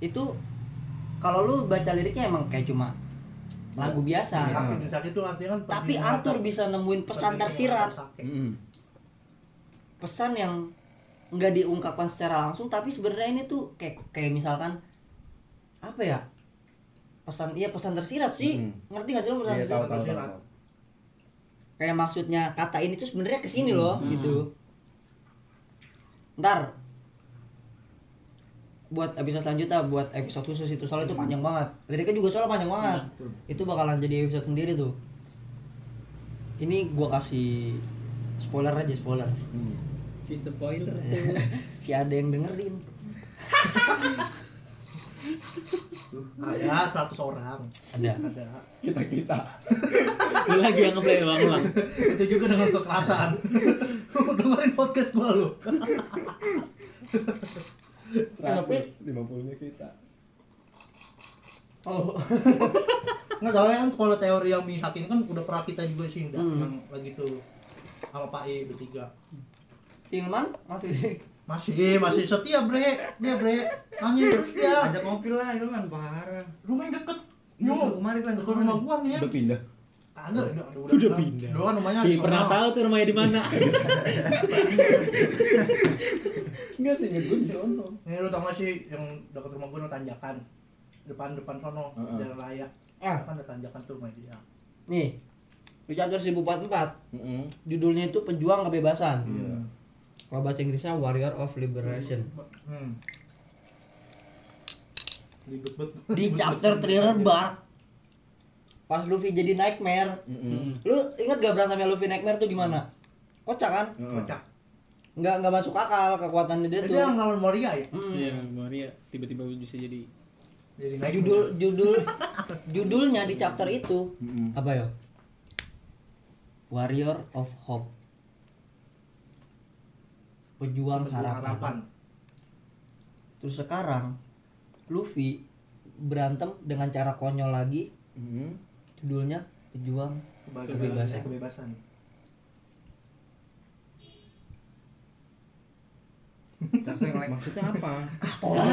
itu kalau lu baca liriknya emang kayak cuma lagu biasa. Itu artinya kan Tapi pergi Arthur bisa nemuin pesan tersirat, pesan yang nggak diungkapkan secara langsung tapi sebenarnya ini tuh kayak kayak misalkan apa ya? Pesan iya pesan tersirat sih. Mm. Ngerti gak sih lu pesan Iya tahu tersirat? tahu tersirat. tahu. kayak maksudnya kata ini tuh sebenarnya ke sini loh gitu ntar buat episode selanjutnya buat episode khusus itu soalnya itu panjang banget liriknya juga soalnya panjang banget itu bakalan jadi episode sendiri tuh ini gua kasih spoiler aja spoiler Hmm. Si spoiler. si ada yang dengerin Ada 100 orang. ada Ada. Kita kita. Lu lagi yang ngeplay ulang ulang. itu juga dengan kekerasan. Dengerin podcast gua lu. 150 nya kita. oh Nggak tahu kan kalau teori yang Sake ini kan udah pernah kita juga sih Nda, Hmm. yang lagi tuh sama Pak E bertiga. Ilman masih Masih masih setia bre, dia bre. Nanya terus dia. Ajak ngopi lah itu kan parah Rumahnya deket. Iya, Yo, kemarin kan, ke rumah gua nih ya. Udah pindah. Kagak, udah, udah, Udah pindah. Doa namanya. Si pernah tahu tuh rumahnya di mana. Enggak sih, inget gue di sono. Nih lu tau gak sih yang dekat rumah gua ada tanjakan. Depan depan sono, Heeh. jalan raya. ah Kan ada tanjakan tuh rumah dia. nih di chapter 1044 Heeh. judulnya itu pejuang kebebasan Iya. kalau bahasa Inggrisnya Warrior of Liberation Hmm. Di chapter Thriller Bark pas Luffy jadi Nightmare Heeh. lu ingat gak berantemnya Luffy Nightmare tuh gimana kocak kan. Kocak. Nggak nggak masuk akal kekuatannya dia Jadi tuh yang ngelawan Moria ya? Mm. Iya, Maria tiba-tiba bisa jadi Jadi naik judul judul judulnya di chapter itu Heeh. apa ya Warrior of Hope pejuang harapan harapan. terus sekarang Luffy berantem dengan cara konyol lagi Heeh. judulnya pejuang Kebebasan. Kebebasan. Kebebasan. Terus yang like Maksudnya apa? tolak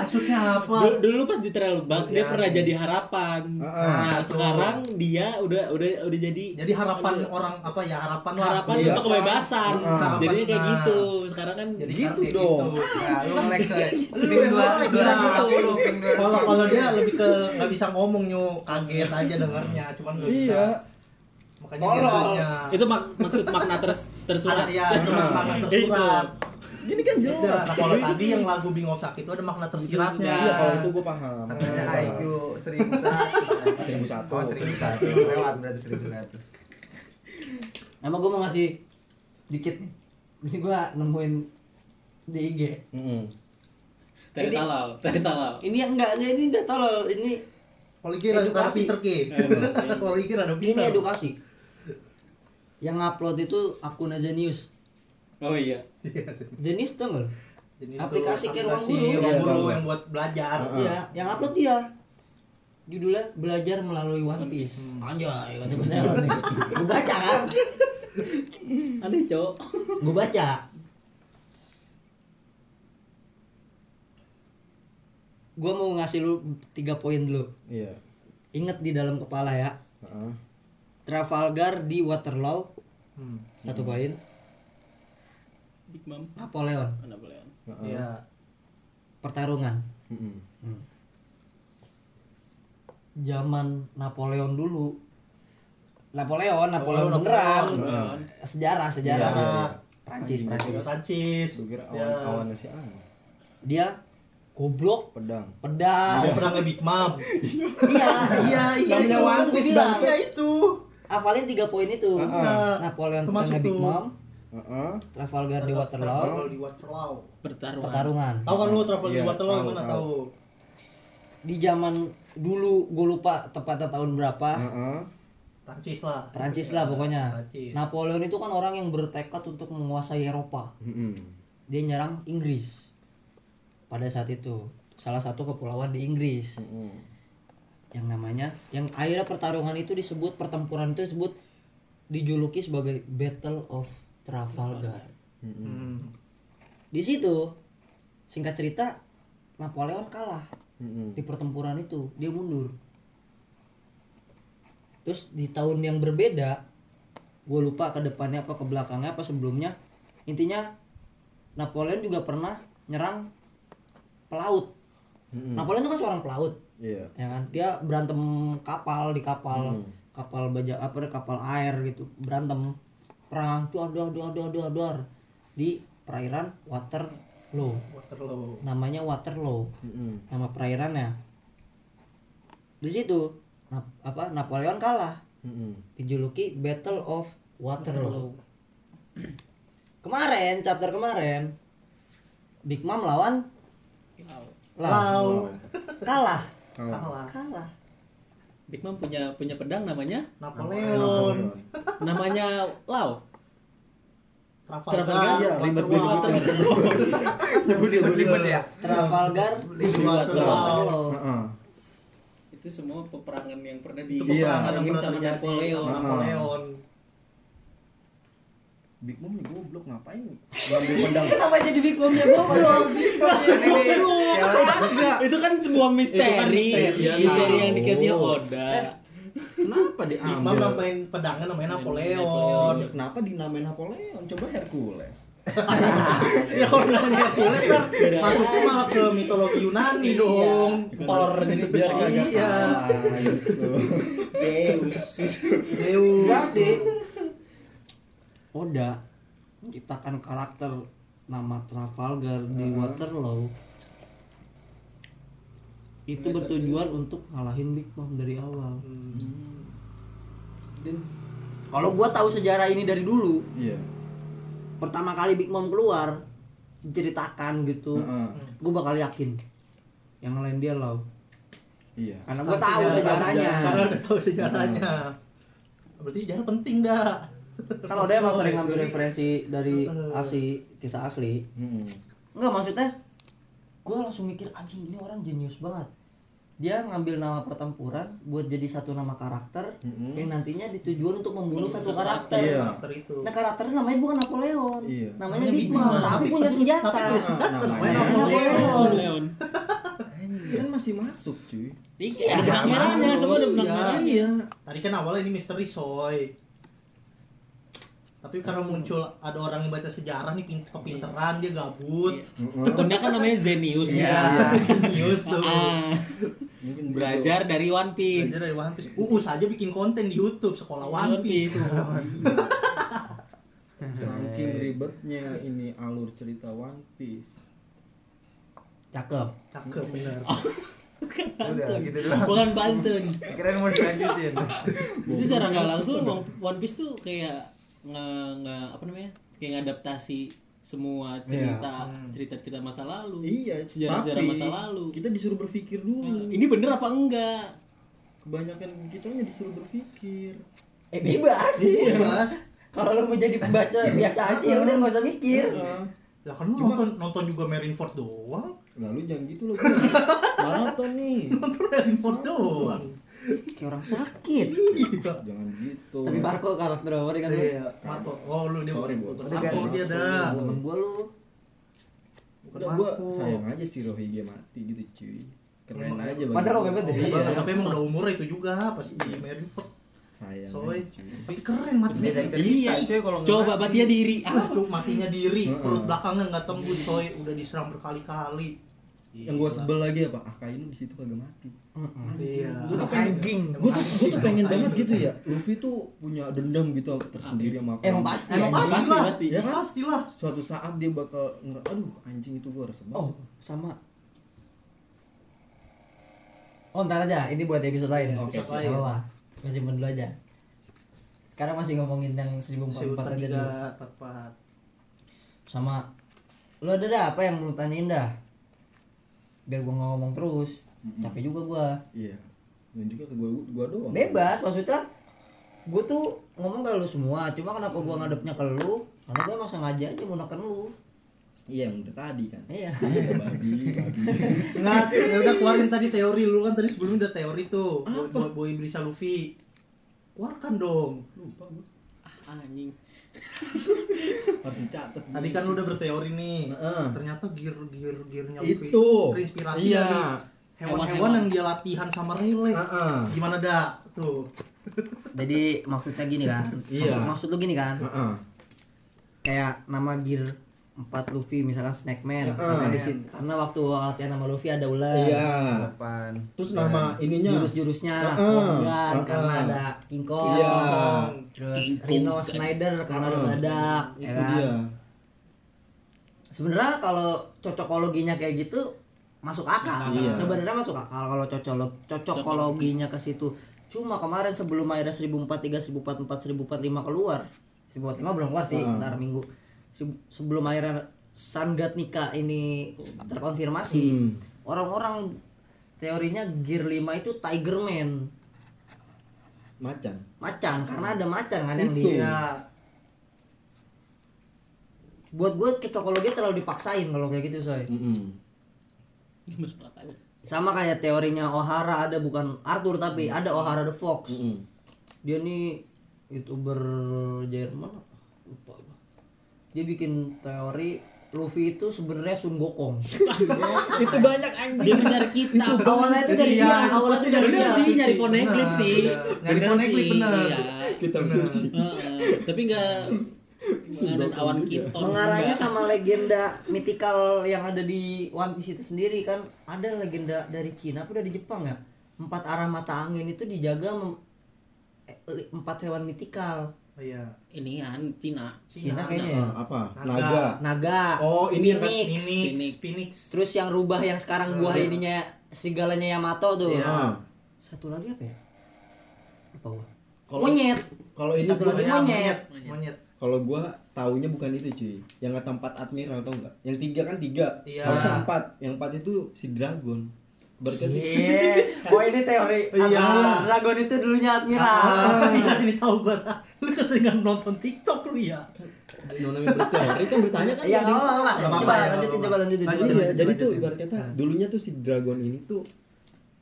Maksudnya apa? Dulu, dulu pas di Trail Bug dia Ya. pernah jadi harapan. Heeh. Nah, Tuh. sekarang dia udah udah udah jadi Jadi harapan Aduh. orang apa ya harapan lah. harapan Iya. untuk kebebasan. Jadinya kayak Harapan, gitu. Sekarang kan Jadi Gitu kayak dong. gitu. Nah, lu saya. Lu Kalau kalau dia lebih ke nggak bisa ngomong nyu kaget aja dengarnya, cuman nggak bisa. Iya. Makanya nanya. itu mak- maksud makna ters ada tersurat. ya itu makna tersurat. Ini kan jelas. Nah kalau tadi yang lagu Bing of Sakit itu ada makna tersiratnya. Iya, kalau itu gue paham. Katanya IQ seribu satu. Seribu satu. Oh seribu satu. Lewat berarti seribu seratus. Emang gue mau ngasih dikit nih. Ini gue nemuin di IG. Mm-mm. Dari Ini- talal, dari talal. Ini yang enggak, ini enggak tahu ini kira ada Edukasi. pinter ki. Kalau kira ada ini pinter. edukasi. Yang upload itu akun Zenius. Oh iya. Iya. Zenius tuh enggak? Itu Aplikasi kayak ruang guru. ruang guru yang buat belajar. Iya, yang upload dia. Judulnya belajar melalui One Piece. Anjay, kata gue nih. Gue baca kan? Aneh, Cok. Gue baca. Gue mau ngasih lu tiga poin dulu. Iya. Ingat di dalam kepala ya. Heeh. Trafalgar di Waterloo Hmm. satu poin. Big Mom. Napoleon Napoleon. Heeh. Iya. pertarungan. Mm-mm. Zaman Napoleon dulu. Napoleon, Napoleon Oh, beneran. Napoleon. Sejarah, Iya, sejarah. iya, iya. Prancis, Iya, Prancis. Prancis. Lu kira Ya. awan-awannya si. Dia goblok, Pedang. pedang. Dia pernah nge Big Mom. Iya, Iya, iya. Bangsa. Iya itu. Hafalin tiga poin itu. Heeh. Napoleon Termasuk pertama Big tuh. Mom, Heeh. Trafalgar di Waterloo, Trafalgar di Waterloo. Pertarungan. pertarungan. Tahu kan lu Trafalgar di Iya, Waterloo tahu, mana tahu. tahu? Di zaman dulu gue lupa tepatnya tahun berapa. Heeh. Prancis lah. Prancis lah pokoknya. Prancis. Napoleon itu kan orang yang bertekad untuk menguasai Eropa. Mm-mm. Dia nyerang Inggris. Pada saat itu, salah satu kepulauan di Inggris Mm-mm. yang namanya yang akhirnya pertarungan itu disebut pertempuran itu disebut dijuluki sebagai Battle of Trafalgar. Hmm. Di situ singkat cerita Napoleon kalah Mm-mm. di pertempuran itu, dia mundur. Terus di tahun yang berbeda, gue lupa ke depannya apa ke belakangnya apa sebelumnya, intinya Napoleon juga pernah nyerang pelaut. Mm-mm. Napoleon itu kan seorang pelaut, Iya. ya kan? Dia berantem kapal di kapal, Hmm. kapal baja apa kapal air gitu, berantem perang duar duar duar duar duar duar di perairan Waterloo. Waterloo. Namanya Waterloo Mm-mm. nama perairannya di situ Nap- apa Napoleon kalah Mm-mm. dijuluki Battle of Waterloo kemarin chapter kemarin Big Mom lawan Lau. Lau kalah Kalah. Kalah. kalah Big Mom punya punya pedang namanya Napoleon. namanya Lau. Trafalgar. Trafalgar. Iya, ribet ribet. Ribet ya. Trafalgar di Di Waterloo Waterloo. Heeh. Itu semua peperangan yang pernah di Itu Iya. peperangan yang Ini pernah sama Napoleon. Napoleon. Big Mom nih goblok ngapain? Ngambil pedang. kenapa jadi Big Mom ya goblok itu kan sebuah misteri. Itu kan misteri. Misteri yang dikasih Oh. Oda. Kenapa Big diambil? Mom namain pedangnya namanya Napoleon. Napoleon. Ya, kenapa dinamain Napoleon? Coba Hercules. ya kalau namanya Hercules kan masuknya malah ke mitologi Yunani dong. Thor jadi Biar kagak iya. gitu. Zeus. Zeus. berarti Oda menciptakan karakter nama Trafalgar di Waterloo itu bertujuan untuk ngalahin Big Mom dari awal. Dan Kalau gua tahu sejarah ini dari dulu, Iya. pertama kali Big Mom keluar diceritakan gitu, Heeh. gua bakal yakin yang ngalahin dia Lau. Iya. Karena gua tahu sejarahnya. Karena udah tahu sejarahnya. Berarti sejarah penting dah. Kalau dia emang sering ngambil referensi dari asli kisah asli. Enggak maksudnya gua langsung mikir anjing ini orang jenius banget. Dia ngambil nama pertempuran buat jadi satu nama karakter yang nantinya ditujuan untuk membunuh satu karakter. Iya. Karakter itu. Nah karakternya namanya bukan Napoleon, Iya. namanya Namanya Big Big Mom, Mom. tapi punya senjata. tapi punya senjata, namanya namanya Napoleon. Napoleon. masih masuk cuy Iya, ada benang merahnya, semua ada benang Iya. merahnya. iya Tadi kan awalnya ini misteri soy. Tapi karena muncul ada orang yang baca sejarah nih pin- kepinteran dia gabut. Akunnya kan namanya Zenius. Iya, news tuh. Ah, mungkin belajar dari One Piece. Belajar dari One Piece. Uus aja bikin konten di YouTube sekolah One Piece. saking ribetnya ini alur cerita One Piece Cakep. Cakep bener. Udah gitu doang. Bukan pantun. Kirain mau dilanjutin. Itu secara nggak langsung One Piece tuh kayak nge, nge apa namanya? Kayak ngadaptasi semua cerita cerita cerita masa lalu. iya Sejarah-sejarah tapi masa lalu. kita disuruh berpikir dulu Nah, ini bener apa enggak? kebanyakan kitanya disuruh berpikir Eh bebas. Iya, Mas. Kalau lo mau jadi pembaca biasa aja ya udah nggak usah mikir. Lah kan lu nonton nonton juga Marineford doang. lalu jangan gitu loh gua. maraton nih Nonton Marineford doang. Kayak orang sakit. jangan gitu Tapi Marco karakter favorit kan? Iya, Marco. Oh, lu dia. Sorry, Bos. Marco dia dah. Temen gua lu. Bukan Udah gua Marco. sayang aja si Rohige mati gitu cuy keren Emang- aja Padahal banget ya. iya Tapi emang udah umurnya itu juga pas di Marineford. sayang Soy. cuy. Tapi keren matinya. Beda cerita Iya, cuy kalau Coba mati. batia diri. Ah, cuk, matinya diri, perut belakangnya nggak tembus, soy udah diserang berkali-kali. Yang gua sebel lagi apa Akainu di situ kagak mati Iya. Gua tuh Anjing. gue tuh, gua tuh pengen banget gitu ya Luffy tuh punya dendam gitu tersendiri sama Emang pasti. Emang pasti lah, pasti. ya pastilah. suatu saat dia bakal nger aduh anjing itu gua rasa banget Oh, sama. Oh, ntar aja. Ini buat episode lain. Oke. Gak apa-apa. Masih dulu aja. Sekarang masih ngomongin yang 1044 aja dulu. 1444. Sama lu ada dah apa yang lu tanyain dah? Biar gua nggak ngomong terus. Capek juga gua. iya dan juga ke gua gua doang Bebas maksudnya gua tuh ngomong ke lu semua, cuma kenapa gua ngadepnya ke lu? Karena gua emang sengaja aja mau neken lu. iya yang udah tadi kan Iya. babi babi Enggak, ya udah keluarin tadi teori lu kan tadi sebelumnya udah teori tuh. Boy, boy, boy Brisa Luffy. Keluarkan dong. lupa gua ah, anjing. harus dicatat Tadi kan lu udah berteori nih. Heeh. Ternyata gear gear gearnya itu terinspirasi iya dari hewan-hewan yang dia latihan sama Rayleigh. Heeh. Gimana dah? Tuh. Jadi maksudnya gini kan? Iya. Maksud, maksud lu gini kan? Heeh. Kayak nama gear 4 Luffy misalkan Snackman Heeh. karena di situ- karena waktu latihan sama Luffy ada ular. iya Depan. terus nama ininya Jurus-jurusnya Heeh. Kongan Heeh. karena ada King Kong. Iya. Terus King Kong. Rhino Snyder karena ada Heeh. badak, ya kan? dia Sebenarnya kalau cocokologinya kayak gitu masuk akal. Iya. Sebenarnya masuk akal kalau cocok cocokologinya ke situ. Cuma kemarin sebelum akhirnya 1043, 1044, 1045 keluar. 1045 belum keluar sih, Heeh. ntar minggu. Se- Sebelum akhirnya Sangat Nika ini terkonfirmasi, Hmm. orang-orang teorinya Gear 5 itu Tiger Man. macan Macan karena ada macan kan yang Itu. di Iya. buat gue cocokologi terlalu dipaksain kalau kayak gitu. Ini masuk akal. sama kayak teorinya O'Hara ada bukan Arthur tapi ada O'Hara the Fox Mm-mm. dia nih youtuber Jerman apa? lupa. Dia bikin teori Luffy itu sebenarnya Sun Gokong itu banyak anjing. Dia nyari kita. awalnya itu dari dia. awalnya itu dari dia. sih nyari poneglyph sih. Nyari poneglyph, sih, bener. Iya. kitab suci. Heeh, tapi enggak ada awan kiton. mengarahnya sama legenda mythical yang ada di One Piece itu sendiri kan? Ada legenda dari Cina apa dari Jepang ya? Empat arah mata angin itu dijaga eh, empat hewan mythical Oh iya. Inian Cina. Cina kayaknya ya apa Naga. naga Oh, ini yang- Phoenix. Phoenix, Phoenix. Phoenix. terus yang rubah yang sekarang buah Iya. ininya serigalanya Yamato tuh Iya. Ah. satu lagi apa ya lupa gua Kalau- monyet kalau ini Satu lagi Iya, monyet. Monyet. kalau gua taunya bukan itu cuy yang kata empat admiral atau enggak yang tiga kan tiga Iya. harusnya empat yang empat itu si dragon berarti Iya. oh ini teori Iya. Admiral Dragon itu dulunya admiral Ah, iya, ini tahu gua. Lu keseringan nonton TikTok lu ya? nona berteori kan bertanya kan Iya yang nggak apa-apa. Coba ya, lanjutin, coba lanjutin. Iya, jadi tuh lanjutin. ibarat kata dulunya tuh si dragon ini tuh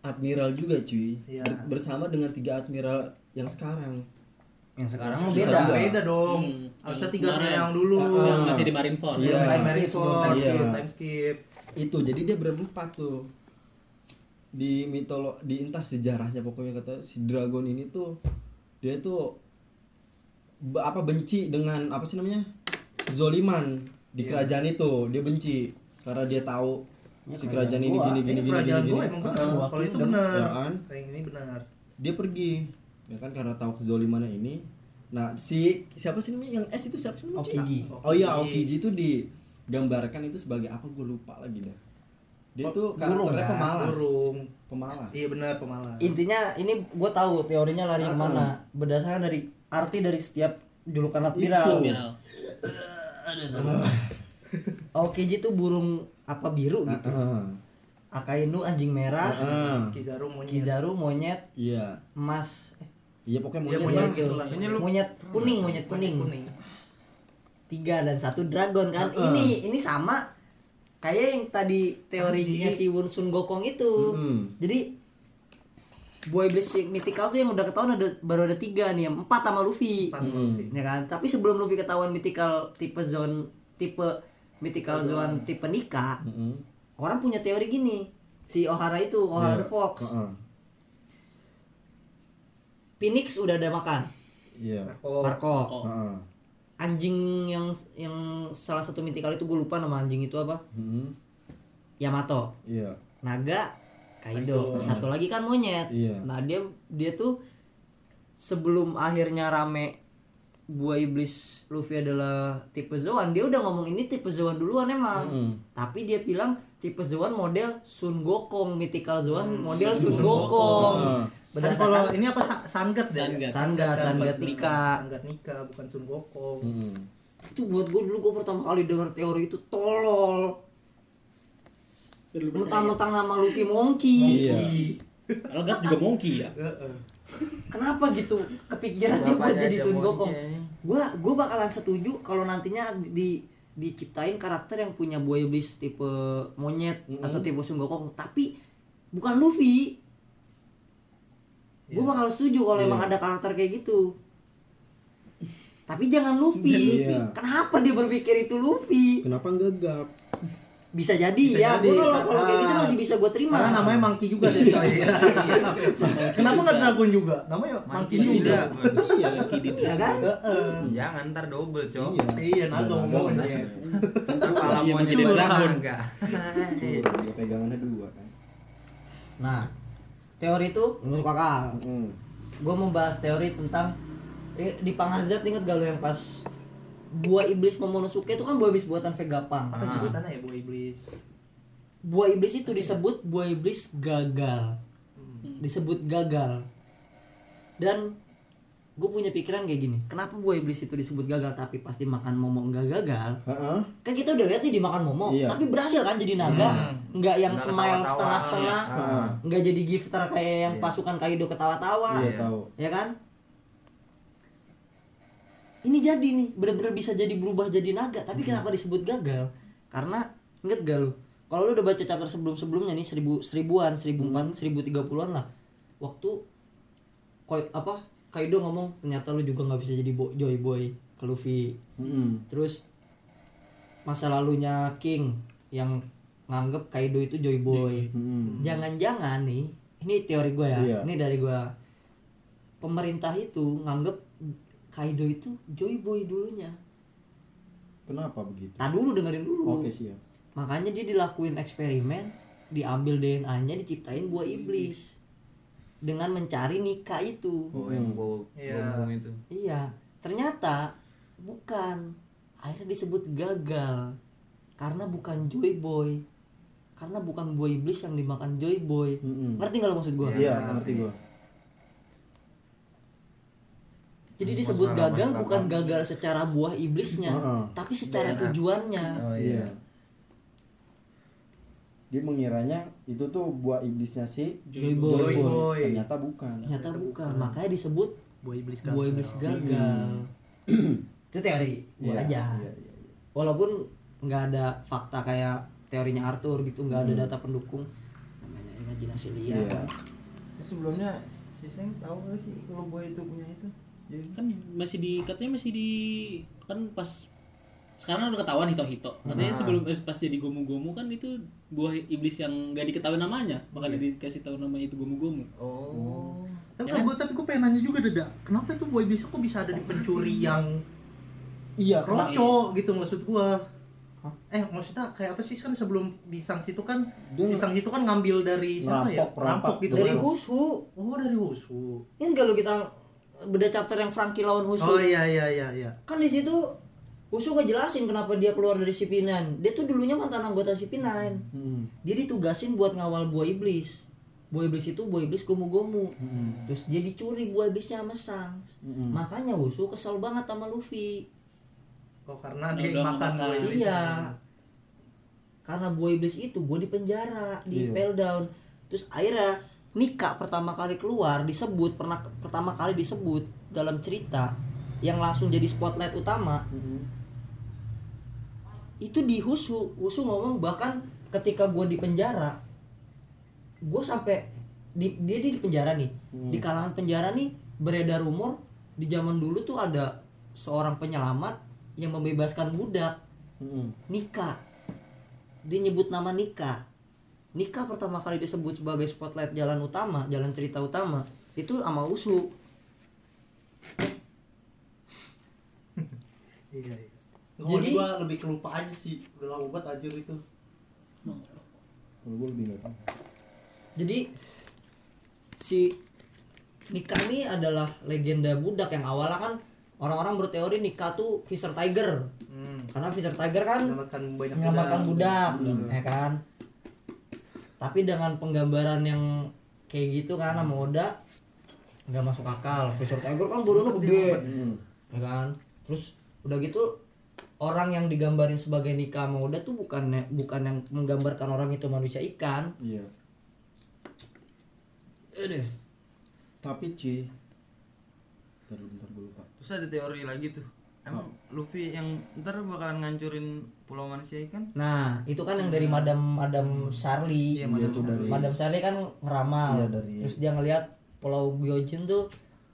admiral juga cuy Iya. Ber- bersama dengan tiga admiral yang sekarang Yang sekarang mau Bisa beda. juga. Beda dong. Hmm. Harusnya Yang tiga kemarin. yang dulu. Ah, Yang masih di Marineford. Iya. Time time skip. time skip. itu jadi dia berempat tuh di mitolo di entah sejarahnya pokoknya kata si dragon ini tuh dia tuh be- apa benci dengan apa sih namanya zoliman di kerajaan itu dia benci karena dia tahu si kerajaan ini gua. gini gini Ini gini kerajaan gini, gua gini. emang Heeh. benar gua. Kalau itu benar. ya kan Kayak ini benar. dia pergi ya kan karena tahu kezolimannya ini nah si siapa sih namanya yang S itu siapa sih namanya? Okiji. oh iya. Okiji itu digambarkan itu sebagai apa gue lupa lagi dah dia Oh, tuh burung karakternya kan? pemalas Burung. pemalas Iya benar pemalas. intinya ini gue tahu teorinya lari Ah. ke mana berdasarkan dari arti dari setiap julukan Itu. admiral Viral. Aokiji tuh burung apa biru gitu Heeh. Akainu anjing merah Heeh. Kizaru monyet. Kizaru monyet iya emas eh, iya pokoknya Iya, monyet, monyet gitu lah. Monyet kuning monyet kuning kuning. tiga dan satu dragon kan ini ini sama kayak yang tadi teorinya si Wun Sun Gokong itu Mm-mm. jadi Boy Iblis yang mythical tuh yang udah ketahuan ada baru ada tiga nih, yang empat sama Luffy, Empat Hmm. Luffy. ya kan? Tapi sebelum Luffy ketahuan mythical tipe zone tipe mythical zone tipe Nika, Mm-mm. orang punya teori gini, si Ohara itu Ohara Iya. the Fox, Heeh. Phoenix udah ada makan, iya Marco. Marco, Oh. Heeh. Anjing yang yang salah satu mythical itu gue lupa nama anjing itu apa, Mm-mm. Yamato, iya Naga, Kaido, Kaido. satu lagi kan monyet. Iya. Nah dia dia tuh sebelum akhirnya rame buah iblis Luffy adalah tipe Zoan, dia udah ngomong ini tipe Zoan duluan emang. Mm-mm. Tapi dia bilang tipe Zoan model Sun Gokong, mythical Zoan Hmm. model Sun Sun Gokong. Berdasarkan kalau ini apa Sa- Sangat deh? Sangat. Sangat, Sangat Nika. Sangat Nika bukan Sun Gokong. Mm-mm. itu buat gue dulu gue pertama kali dengar teori itu tolol. Mentang-mentang nama Luffy Monkey. Iya. Algat juga monkey ya. Heeh. Kenapa gitu kepikiran dia buat jadi Sun. Gokong? gua gua bakalan setuju kalau nantinya di diciptain karakter yang punya buah iblis tipe monyet Mm-mm. atau tipe Sun Gokong tapi bukan Luffy gua Iya. bakal setuju kalau Iya. emang ada karakter kayak gitu tapi jangan Luffy Iya. kenapa dia berpikir itu Luffy kenapa gegap bisa jadi Bisa ya gua kalau kalau kayak gitu ah. masih bisa gua terima Karena namanya Monkey juga deh coy. Kenapa nggak Dragon juga? Namanya Monkey Monkey juga. Iya, di ya kan Heeh. Jangan ntar double, Cok. iya Iya, naga Iya, ngomong naga. aja. Ntar kepala Iya, monyet jadi dragon. dia pegangannya dua kan nah teori itu masuk akal Mm. gue mau bahas teori tentang eh, di Pangazat inget gak lo yang pas buah iblis Momonosuke itu kan buah iblis buatan Vegapunk. Apa sebutannya ya, buah iblis? Buah iblis itu disebut buah iblis gagal. Disebut gagal. Dan gue punya pikiran kayak gini, kenapa buah iblis itu disebut gagal tapi pasti makan momo nggak gagal? Heeh. Kan kita udah lihat nih dimakan momo, Iya. tapi berhasil kan jadi naga, nggak yang Nggak smile setengah-setengah, Heeh. nggak jadi gifter kayak yang Iya. pasukan Kaido ketawa-tawa. Iya Iya. tahu. ya kan ini jadi nih bener-bener bisa jadi berubah jadi naga tapi kenapa disebut gagal karena inget gak lu kalau lu udah baca chapter sebelum-sebelumnya nih seribu seribuan seribu empat seribu tiga puluhan lah waktu koi apa Kaido ngomong ternyata lu juga nggak bisa jadi bo- Joy Boy ke Luffy Mm-mm. terus masa lalunya King yang nganggep Kaido itu Joy Boy Mm-mm. jangan-jangan nih ini teori gue ya Iya. ini dari gue pemerintah itu nganggep Kaido itu Joy Boy dulunya Kenapa begitu? tak dulu dengerin dulu Oke siap. makanya dia dilakuin eksperimen diambil DNA-nya diciptain buah iblis dengan mencari Nika itu Oh, yang bau Iya. bumbung itu. iya ternyata bukan akhirnya disebut gagal karena bukan Joy Boy karena bukan buah iblis yang dimakan Joy Boy Mm-mm. ngerti nggak lo maksud gue Iya, ngerti gua. Jadi disebut gagal bukan gagal secara buah iblisnya, Heeh. tapi secara DNA. tujuannya. Oh Iya. Dia mengiranya itu tuh buah iblisnya si Joy Boy. Joy Boy. Ternyata bukan. Ternyata bukan, makanya disebut Buah iblis gagal. buah iblis gagal. Itu teori gua Iya, aja. Iya, iya, iya. Walaupun nggak ada fakta kayak teorinya Arthur gitu, nggak ada Hmm. data pendukung. Namanya imajinasi liar. Iya. Terus sebelumnya si Seng tahu gak sih kalau boy itu punya itu? Jadi kan masih di katanya masih di kan pas sekarang udah ketahuan Hito Hito. Katanya Nah. sebelum eh, pas jadi Gomu Gomu kan itu buah iblis yang nggak diketahui namanya, makanya dikasih tahu namanya itu Gomu Gomu. Oh. Tapi Ya kan? gue tapi gue pengen nanya juga Dada, kenapa itu buah iblis kok bisa ada di pencuri yang Iya, roco gitu maksud gua? Eh maksudnya kayak apa sih kan sebelum di sanksi itu kan Dia si sanksi itu kan ngambil dari siapa ya? Ngerampok, perampok. gitu Dari kan. Husu. Oh dari Husu. Ini enggak lo kita beda chapter yang Frankie lawan Husu. Oh iya iya iya iya. Kan di situ Husu ngejelasin kenapa dia keluar dari CP9. Dia tuh dulunya mantan anggota CP9. Hmm. Dia ditugasin buat ngawal buah iblis. Buah iblis itu buah iblis gomu-gomu. Hmm. Terus dia dicuri buah iblisnya sama Sans. Hmm. Makanya Husu kesel banget sama Luffy. Oh karena Udah dia makan makan. buah iblis. Iya. Karena buah iblis itu gue di penjara, di Iya. pell down. Terus akhirnya Nika pertama kali keluar disebut pernah pertama kali disebut dalam cerita yang langsung jadi spotlight utama Hmm. Itu di Husu. Husu ngomong bahkan ketika gue di penjara gue sampai di, dia di penjara nih. Hmm. Di kalangan penjara nih beredar rumor di zaman dulu tuh ada seorang penyelamat yang membebaskan budak Hmm. Nika dia nyebut nama Nika Nika pertama kali disebut sebagai spotlight jalan utama jalan cerita utama itu sama Usu Iya iya. Jadi- Jadi gua lebih kelupa aja sih. Udah lama banget anjir itu. Kalau gue lebih nggak tahu. jadi si Nika ini adalah legenda budak yang awalnya kan orang-orang berteori Nika tuh Fisher Tiger Hmm. karena Fisher Tiger kan Menyelamatkan banyak menyelamatkan budak Hmm. ya kan tapi dengan penggambaran yang kayak gitu kan sama Oda nggak masuk akal Fisher Tiger kan badannya gede Hmm. ya kan terus udah gitu orang yang digambarin sebagai nikah Oda tuh bukan bukan yang menggambarkan orang itu manusia ikan Iya. Aduh. Tapi Ci. Bentar, bentar gue lupa. Terus ada teori lagi tuh. Emang Luffy yang ntar bakalan ngancurin pulau manusia ikan? nah itu kan yang dari Madam Madam Charlie Iya, Iya tuh dari Madam Charlie kan ngeramal Iya, dari- terus dia ngelihat Pulau Gyojin tuh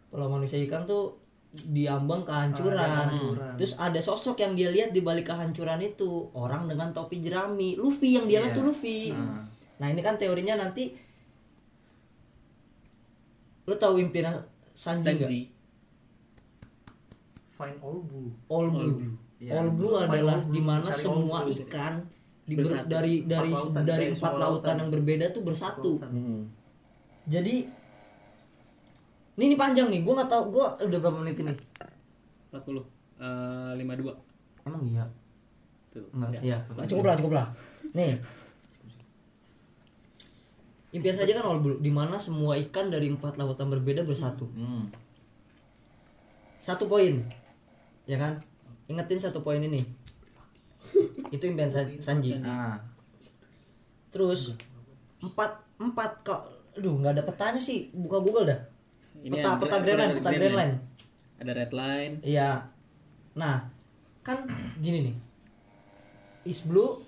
Pulau manusia ikan tuh diambang kehancuran. Ah, kehancuran. Terus ada sosok yang dia lihat di balik kehancuran itu, orang dengan topi jerami, Luffy yang dia lihat Iya. tuh Luffy. Nah. Nah, ini kan teorinya nanti Lo tahu impian Sanji nggak? Sanji. Find all blue. All blue. All blue adalah all blue, di mana cari all semua blue. ikan di ber- dari dari Empat lautan, dari empat lautan lautan. yang berbeda tuh bersatu. Lautan. Hmm. Jadi ini, ini panjang nih, gua nggak tahu gua udah berapa menit ini. 40. Eh 52. Emang iya? Tuh. Enggak. Ya. Iya. Nah, cukup lah, cukup lah. Nih. Impian saja kan all blue, di mana semua ikan dari empat lautan berbeda bersatu. Hmm. Satu poin, ya kan? Ingetin satu poin ini. Itu impian San- Sanji. Nah, Terus empat empat kok, aduh nggak ada petanya sih. Buka Google dah. Ini Peta peta ada Grand Line, peta. Grand Line. Ada red line. Iya. Nah, kan gini nih. East Blue,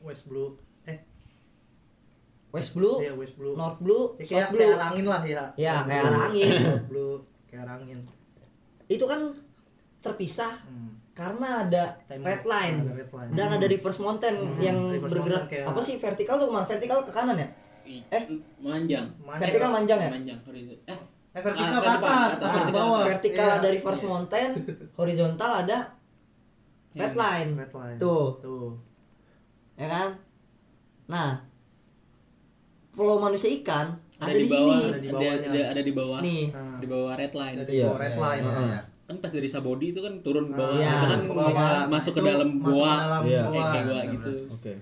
West blue. Eh, West Blue, iya West blue. North Blue, Ya, kayak South Blue. kayak arah angin lah ya. Ya, kayak blue. arah angin. Blue, kayak arah angin. Itu kan terpisah Hmm. karena ada Time- red line ada red line. dan ada reverse mountain yang reverse bergerak mountain kayak- apa sih vertikal tuh ke mana vertikal ke kanan ya Eh? manjang. Vertikal ya? manjang ya Manjang horizon. Eh, Eh, vertikal Ah, ke atas, ke atas depan. ke bawah. vertikal Iya. ada reverse mountain horizontal ada red line Red line. Tuh. Tuh. ya kan nah pulau manusia ikan ada, ada, di, di bawah, sini Ada di ada, bawahnya. ada, ada di bawah. nih Nah, Di bawah red line. ada di Iya, bawah red iya, line. iya. Nah, Kan pas dari Sabodi itu kan turun ke bawah. Iya. Itu kan ke bawah. masuk ke dalam masuk ke gua. dalam Iya. gua. Kayak kayak gua gitu. Oke.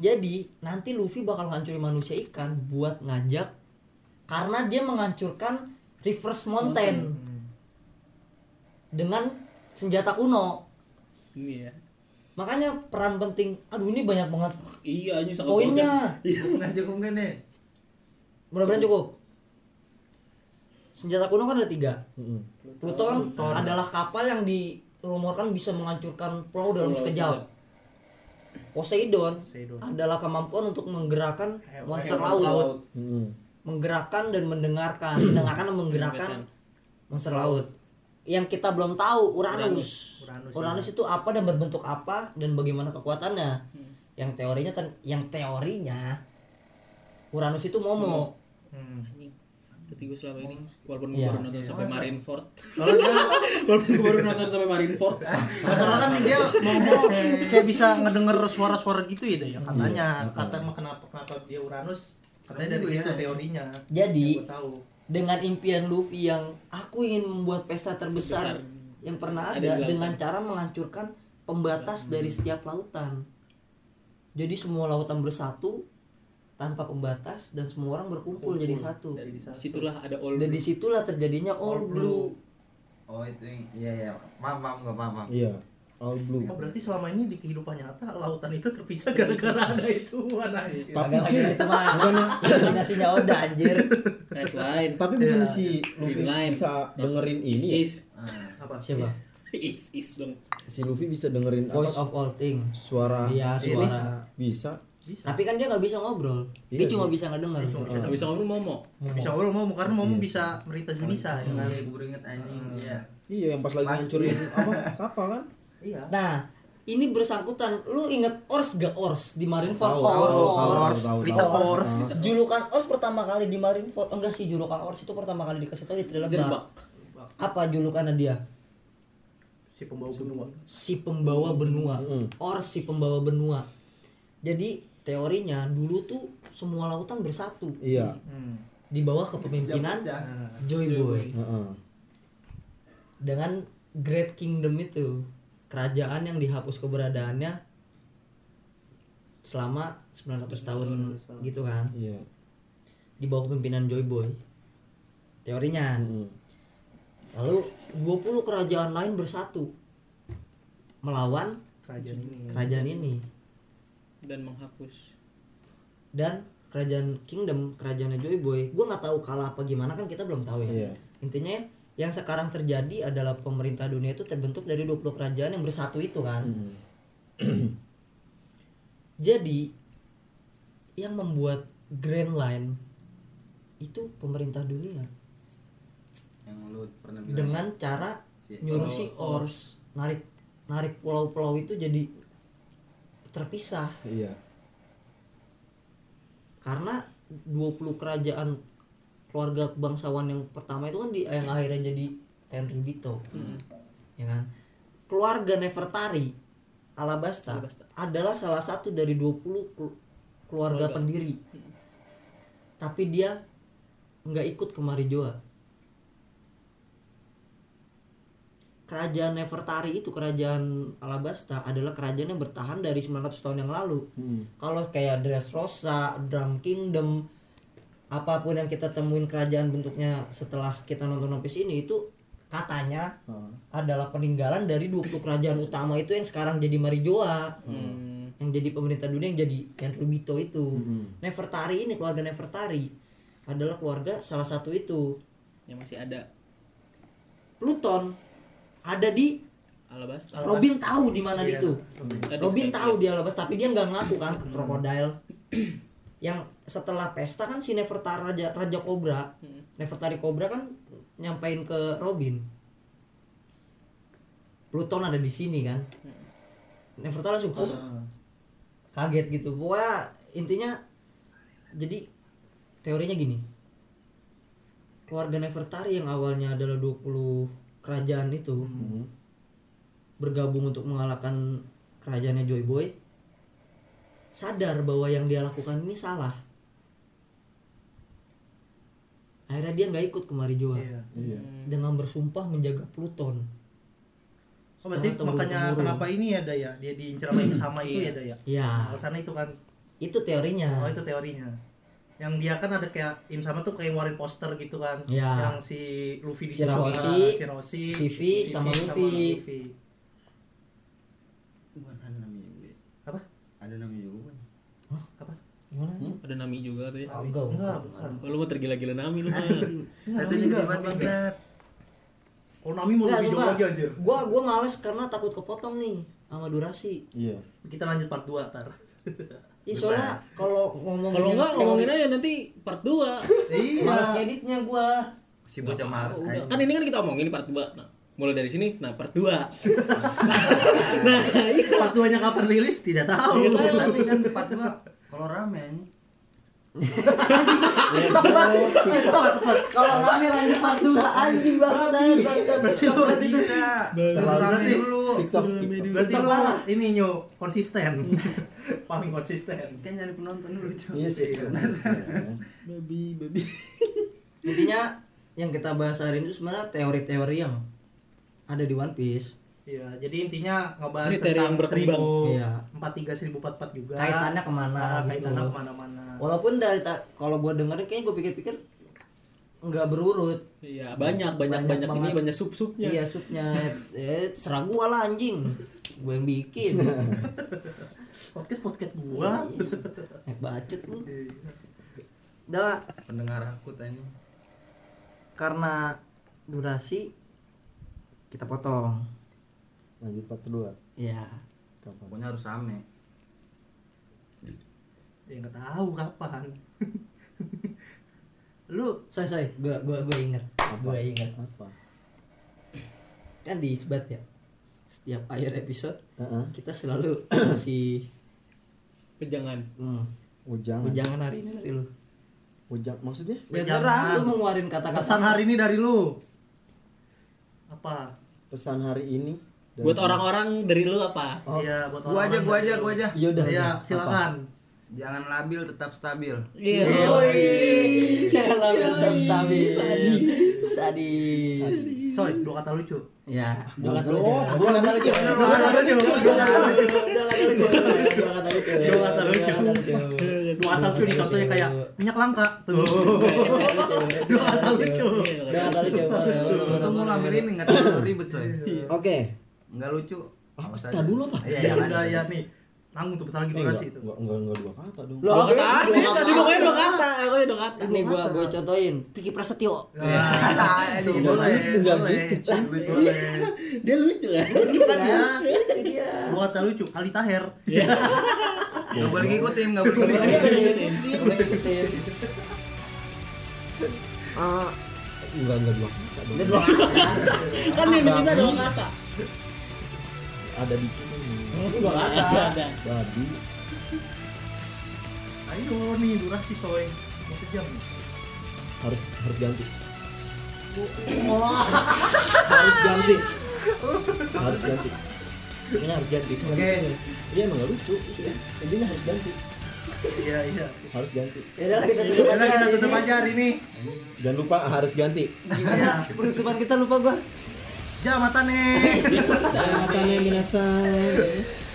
Jadi nanti Luffy bakal ngancurin manusia ikan buat ngajak karena dia menghancurkan reverse mountain Hmm. dengan senjata kuno Ini ya. makanya peran penting aduh ini banyak banget Iya ini sangat poinnya iya nggak cukup kan nih? mudah-mudahan cukup senjata kuno kan ada tiga Hmm. Pluto kan Pluton. adalah kapal yang dirumorkan bisa menghancurkan pulau dalam sekejap Poseidon Poseidon. adalah kemampuan untuk menggerakkan He- monster hewan laut, laut. Hmm. menggerakkan dan mendengarkan mendengarkan dan menggerakkan monster laut yang kita belum tahu Uranus. Uranus, Uranus, ya. itu apa dan berbentuk apa dan bagaimana kekuatannya. Hmm. Yang teorinya ten- yang teorinya Uranus itu Momo. Hmm. Anjing. Berarti gue selama ini walaupun gue Iya. baru nonton sampai Marineford. Walaupun gue baru nonton sampai Marineford. Soalnya kan dia ngomong kayak bisa ngedenger suara-suara gitu ya Day, ya katanya. Kata mah kenapa kenapa dia Uranus? Katanya dari situ teorinya. Jadi tahu. dengan impian Luffy yang aku ingin membuat pesta terbesar Besar. yang pernah Ada ada, dengan cara menghancurkan pembatas dari setiap lautan. Jadi semua lautan bersatu tanpa pembatas dan semua orang berkumpul jadi satu. Dan Jadi satu. situlah ada all Dan blue. di situlah terjadinya all All blue. Oh itu iya iya. Maaf maaf nggak maaf. maaf. Iya. All blue. Oh berarti selama ini di kehidupan nyata lautan itu terpisah gara-gara ada itu anjir. Tapi cuy, itu mah imajinasinya Oda anjir. Red line. tapi bukan Iya. si Luffy bisa dengerin Is ini ya? is Ah. Apa? Siapa? is is dong. si Luffy bisa dengerin Voice apa of all things. suara Iya, suara. bisa. Bisa. Tapi kan dia nggak bisa ngobrol. Dia Iya cuma sih. bisa ngedenger. Dia cuma bisa Gak bisa ngobrol Momo. bisa ngobrol mau karena mau Iya. bisa merita Junisa ya kan. Iya gue inget anjing. Iya. iya yang pas lagi ngancurin iya. apa kapal kan Iya. Nah, ini bersangkutan. Lu inget Ors gak Ors di Marineford? Tahu, Ors. Ors. Rita. Ors. Julukan Ors pertama kali di Marineford. Oh, enggak sih, julukan Ors itu pertama kali dikasih tahu di Trilebak. Apa julukannya dia? Si pembawa benua. Si pembawa benua. Mm. Ors si pembawa benua. Jadi teorinya dulu tuh semua lautan bersatu iya Hmm. di bawah kepemimpinan Joy Boy. Heeh. dengan Great Kingdom itu kerajaan yang dihapus keberadaannya selama 900 tahun gitu kan iya di bawah kepemimpinan Joy Boy teorinya Mm-mm. lalu 20 kerajaan lain bersatu melawan kerajaan ini. kerajaan ini dan menghapus. dan kerajaan Kingdom kerajaannya Joy Boy gue nggak tahu kalah apa gimana kan kita belum tahu ya Iya. intinya yang sekarang terjadi adalah pemerintah dunia itu terbentuk dari 20 kerajaan yang bersatu itu kan Mm. jadi yang membuat Grand Line itu pemerintah dunia Yang lu pernah bilang. dengan cara Si- nyuruh si. Ors narik narik pulau-pulau itu jadi terpisah. Iya. Karena 20 kerajaan keluarga bangsawan yang pertama itu kan di yang akhirnya jadi Tenryubito ya kan? Keluarga Nefertari Alabasta, Alabasta. adalah salah satu dari 20 kelu- keluarga, Keluarga. pendiri. Tapi dia nggak ikut ke Marijoa kerajaan Nefertari itu kerajaan Alabasta adalah kerajaan yang bertahan dari 900 tahun yang lalu Mm. kalau kayak Dressrosa, Drum Kingdom, apa pun yang kita temuin kerajaan bentuknya setelah kita nonton One Piece ini itu katanya Ah. adalah peninggalan dari 20 kerajaan utama itu yang sekarang jadi Marijoa, Hmm. yang jadi pemerintah dunia yang jadi yang Rubito itu. Mm-mm. Nefertari ini keluarga Nefertari adalah keluarga salah satu itu. Yang masih ada Pluton ada di Alabasta. Robin tahu di mana Iya. itu. Robin spek- tahu dia Alabasta tapi dia nggak ngaku kan ke Crocodile. yang setelah pesta kan si Nefertari Raja Raja Cobra, Hmm. Nefertari Cobra kan nyampein ke Robin. Pluton ada di sini kan. Nefertari langsung "Oh," kaget gitu. Pokoknya intinya jadi teorinya gini. Keluarga Nefertari yang awalnya adalah 20 kerajaan itu Mm. bergabung untuk mengalahkan kerajaannya Joy Boy sadar bahwa yang dia lakukan ini salah akhirnya dia nggak ikut ke Marijoa Iya. Iya. dengan bersumpah menjaga Pluton Oh, berarti makanya temurun-temurun. kenapa ini ya Daya? Dia diincar sama yang sama itu ya Daya. ya Alasannya itu kan. itu teorinya Oh, itu teorinya. Yang dia kan ada kayak Im sama tuh kayak ngeluarin poster gitu kan. Ya. Yang si Luffy Si ditusuk, Roshi, ah, si Roshi, Vivi, sama Luffy. Bukan ada namanya juga. Apa? Ada namanya juga bukan? Apa? gimana Ada Nami juga tuh ya. Oh, enggak Enggak, bukan. Oh, lu mau tergila-gila Nami lu mah. Enggak, Satu Nami jadi enggak, mana Nami Nami mau lebih jauh lagi anjir. gua gua males karena takut kepotong nih sama durasi Iya. Kita lanjut part 2 tar. Ih, soalnya kalau ngomongin Kalau enggak ngomongin aja nanti part 2. Iya. males ngeditnya gua Si bocah males. Kan ini kan kita omongin part 2. Nah, mulai dari sini nah part 2 Part 2-nya kapan rilis tidak tahu. Tapi kan part 2 kalau rame ini. Tepat, tepat. Kalau rame lanjut part 2 anjing bangsa. Berarti lu Berarti. Terlalu rame berarti. Berarti lu ini nyu konsisten. Paling konsisten. Kan nyari penonton dulu, Cok. Iya sih. babi babi Intinya yang kita bahas hari ini itu sebenarnya teori-teori yang ada di One Piece. Iya, jadi intinya ngebahas yang tentang berkembang. Iya. 1043 1044 juga. Kaitannya ke mana Ah, gitu. kaitannya ke mana-mana. Walaupun dari ta- kalau gua dengerin kayaknya gua pikir-pikir nggak berurut. iya banyak banyak Banyak banyak, ini banyak sup supnya Iya supnya eh serah gua lah anjing. Gua yang bikin. Podcast podcast gua. Eh bacot lu. Iya. Udah Pendengar aku tanya. karena durasi kita potong. Lanjut part kedua. Iya. Kapan? Pokoknya harus rame. Ya nggak tahu kapan. Lu Say say, gua gua gua ingat. Gua ingat. Apa? Kan di isbat ya. Setiap akhir episode Heeh. kita selalu kasih pejangan hmm, Ujang. ujangan hari ini dari lu. Ujang maksudnya? Ya Ujangan. terserah lu mau ngeluarin kata-kata. pesan hari ini dari lu. Apa? Pesan hari ini buat orang-orang dari lu apa? Oh. Iya, buat orang. Gua aja, gua aja, gua aja. Iya udah. Iya, silakan. Jangan labil tetap stabil. Iya. Jangan labil tetap stabil. Sadis. Sadis. Soy, dua kata lucu. Iya. dua kata lucu. Dua kata lucu. Dua kata lucu. Dua kata lucu. Dua kata lucu. Dua kata lucu. Dua kata lucu contohnya kayak minyak langka tuh. Dua kata lucu. Dua kata lucu. Tunggu ngambil ini enggak ribet, Soy. Oke. Enggak lucu. Ah, pasti aja. dulu apa? Iya, Ya jangan. udah ya nih. Nanggung tuh bentar lagi Eh, enggak, itu. enggak, enggak, enggak dua kata dong. Apa? kata tadi pokoknya dua kata aku dua kata Ini gua gua contohin. Piki Prasetyo. Nah, itu Enggak boleh, enggak boleh. gitu, dia lucu kan Lucu kan ya? Dia. Dua kata lucu, Ali Taher. Enggak boleh ngikutin, enggak boleh Dia ngikutin. ngikutin, boleh ngikutin. Ah, enggak enggak dua kata. Dia dua kata. kan yang diminta dua kata Ada di sini. Dua kata. ada Babi. Ayo nih durasi soy. Mau sejam. nih. Harus harus ganti. harus ganti. harus ganti. Ini harus ganti. Oke. Iya emang gak lucu. Sudah. Intinya harus ganti. Iya, iya. Harus ganti. Ya udah kita tutup Udah aja. kita tutup ini. aja hari ini. Jangan lupa harus ganti. Gimana? Penutupan kita lupa gua. じゃあまたね じゃあまたね皆さん。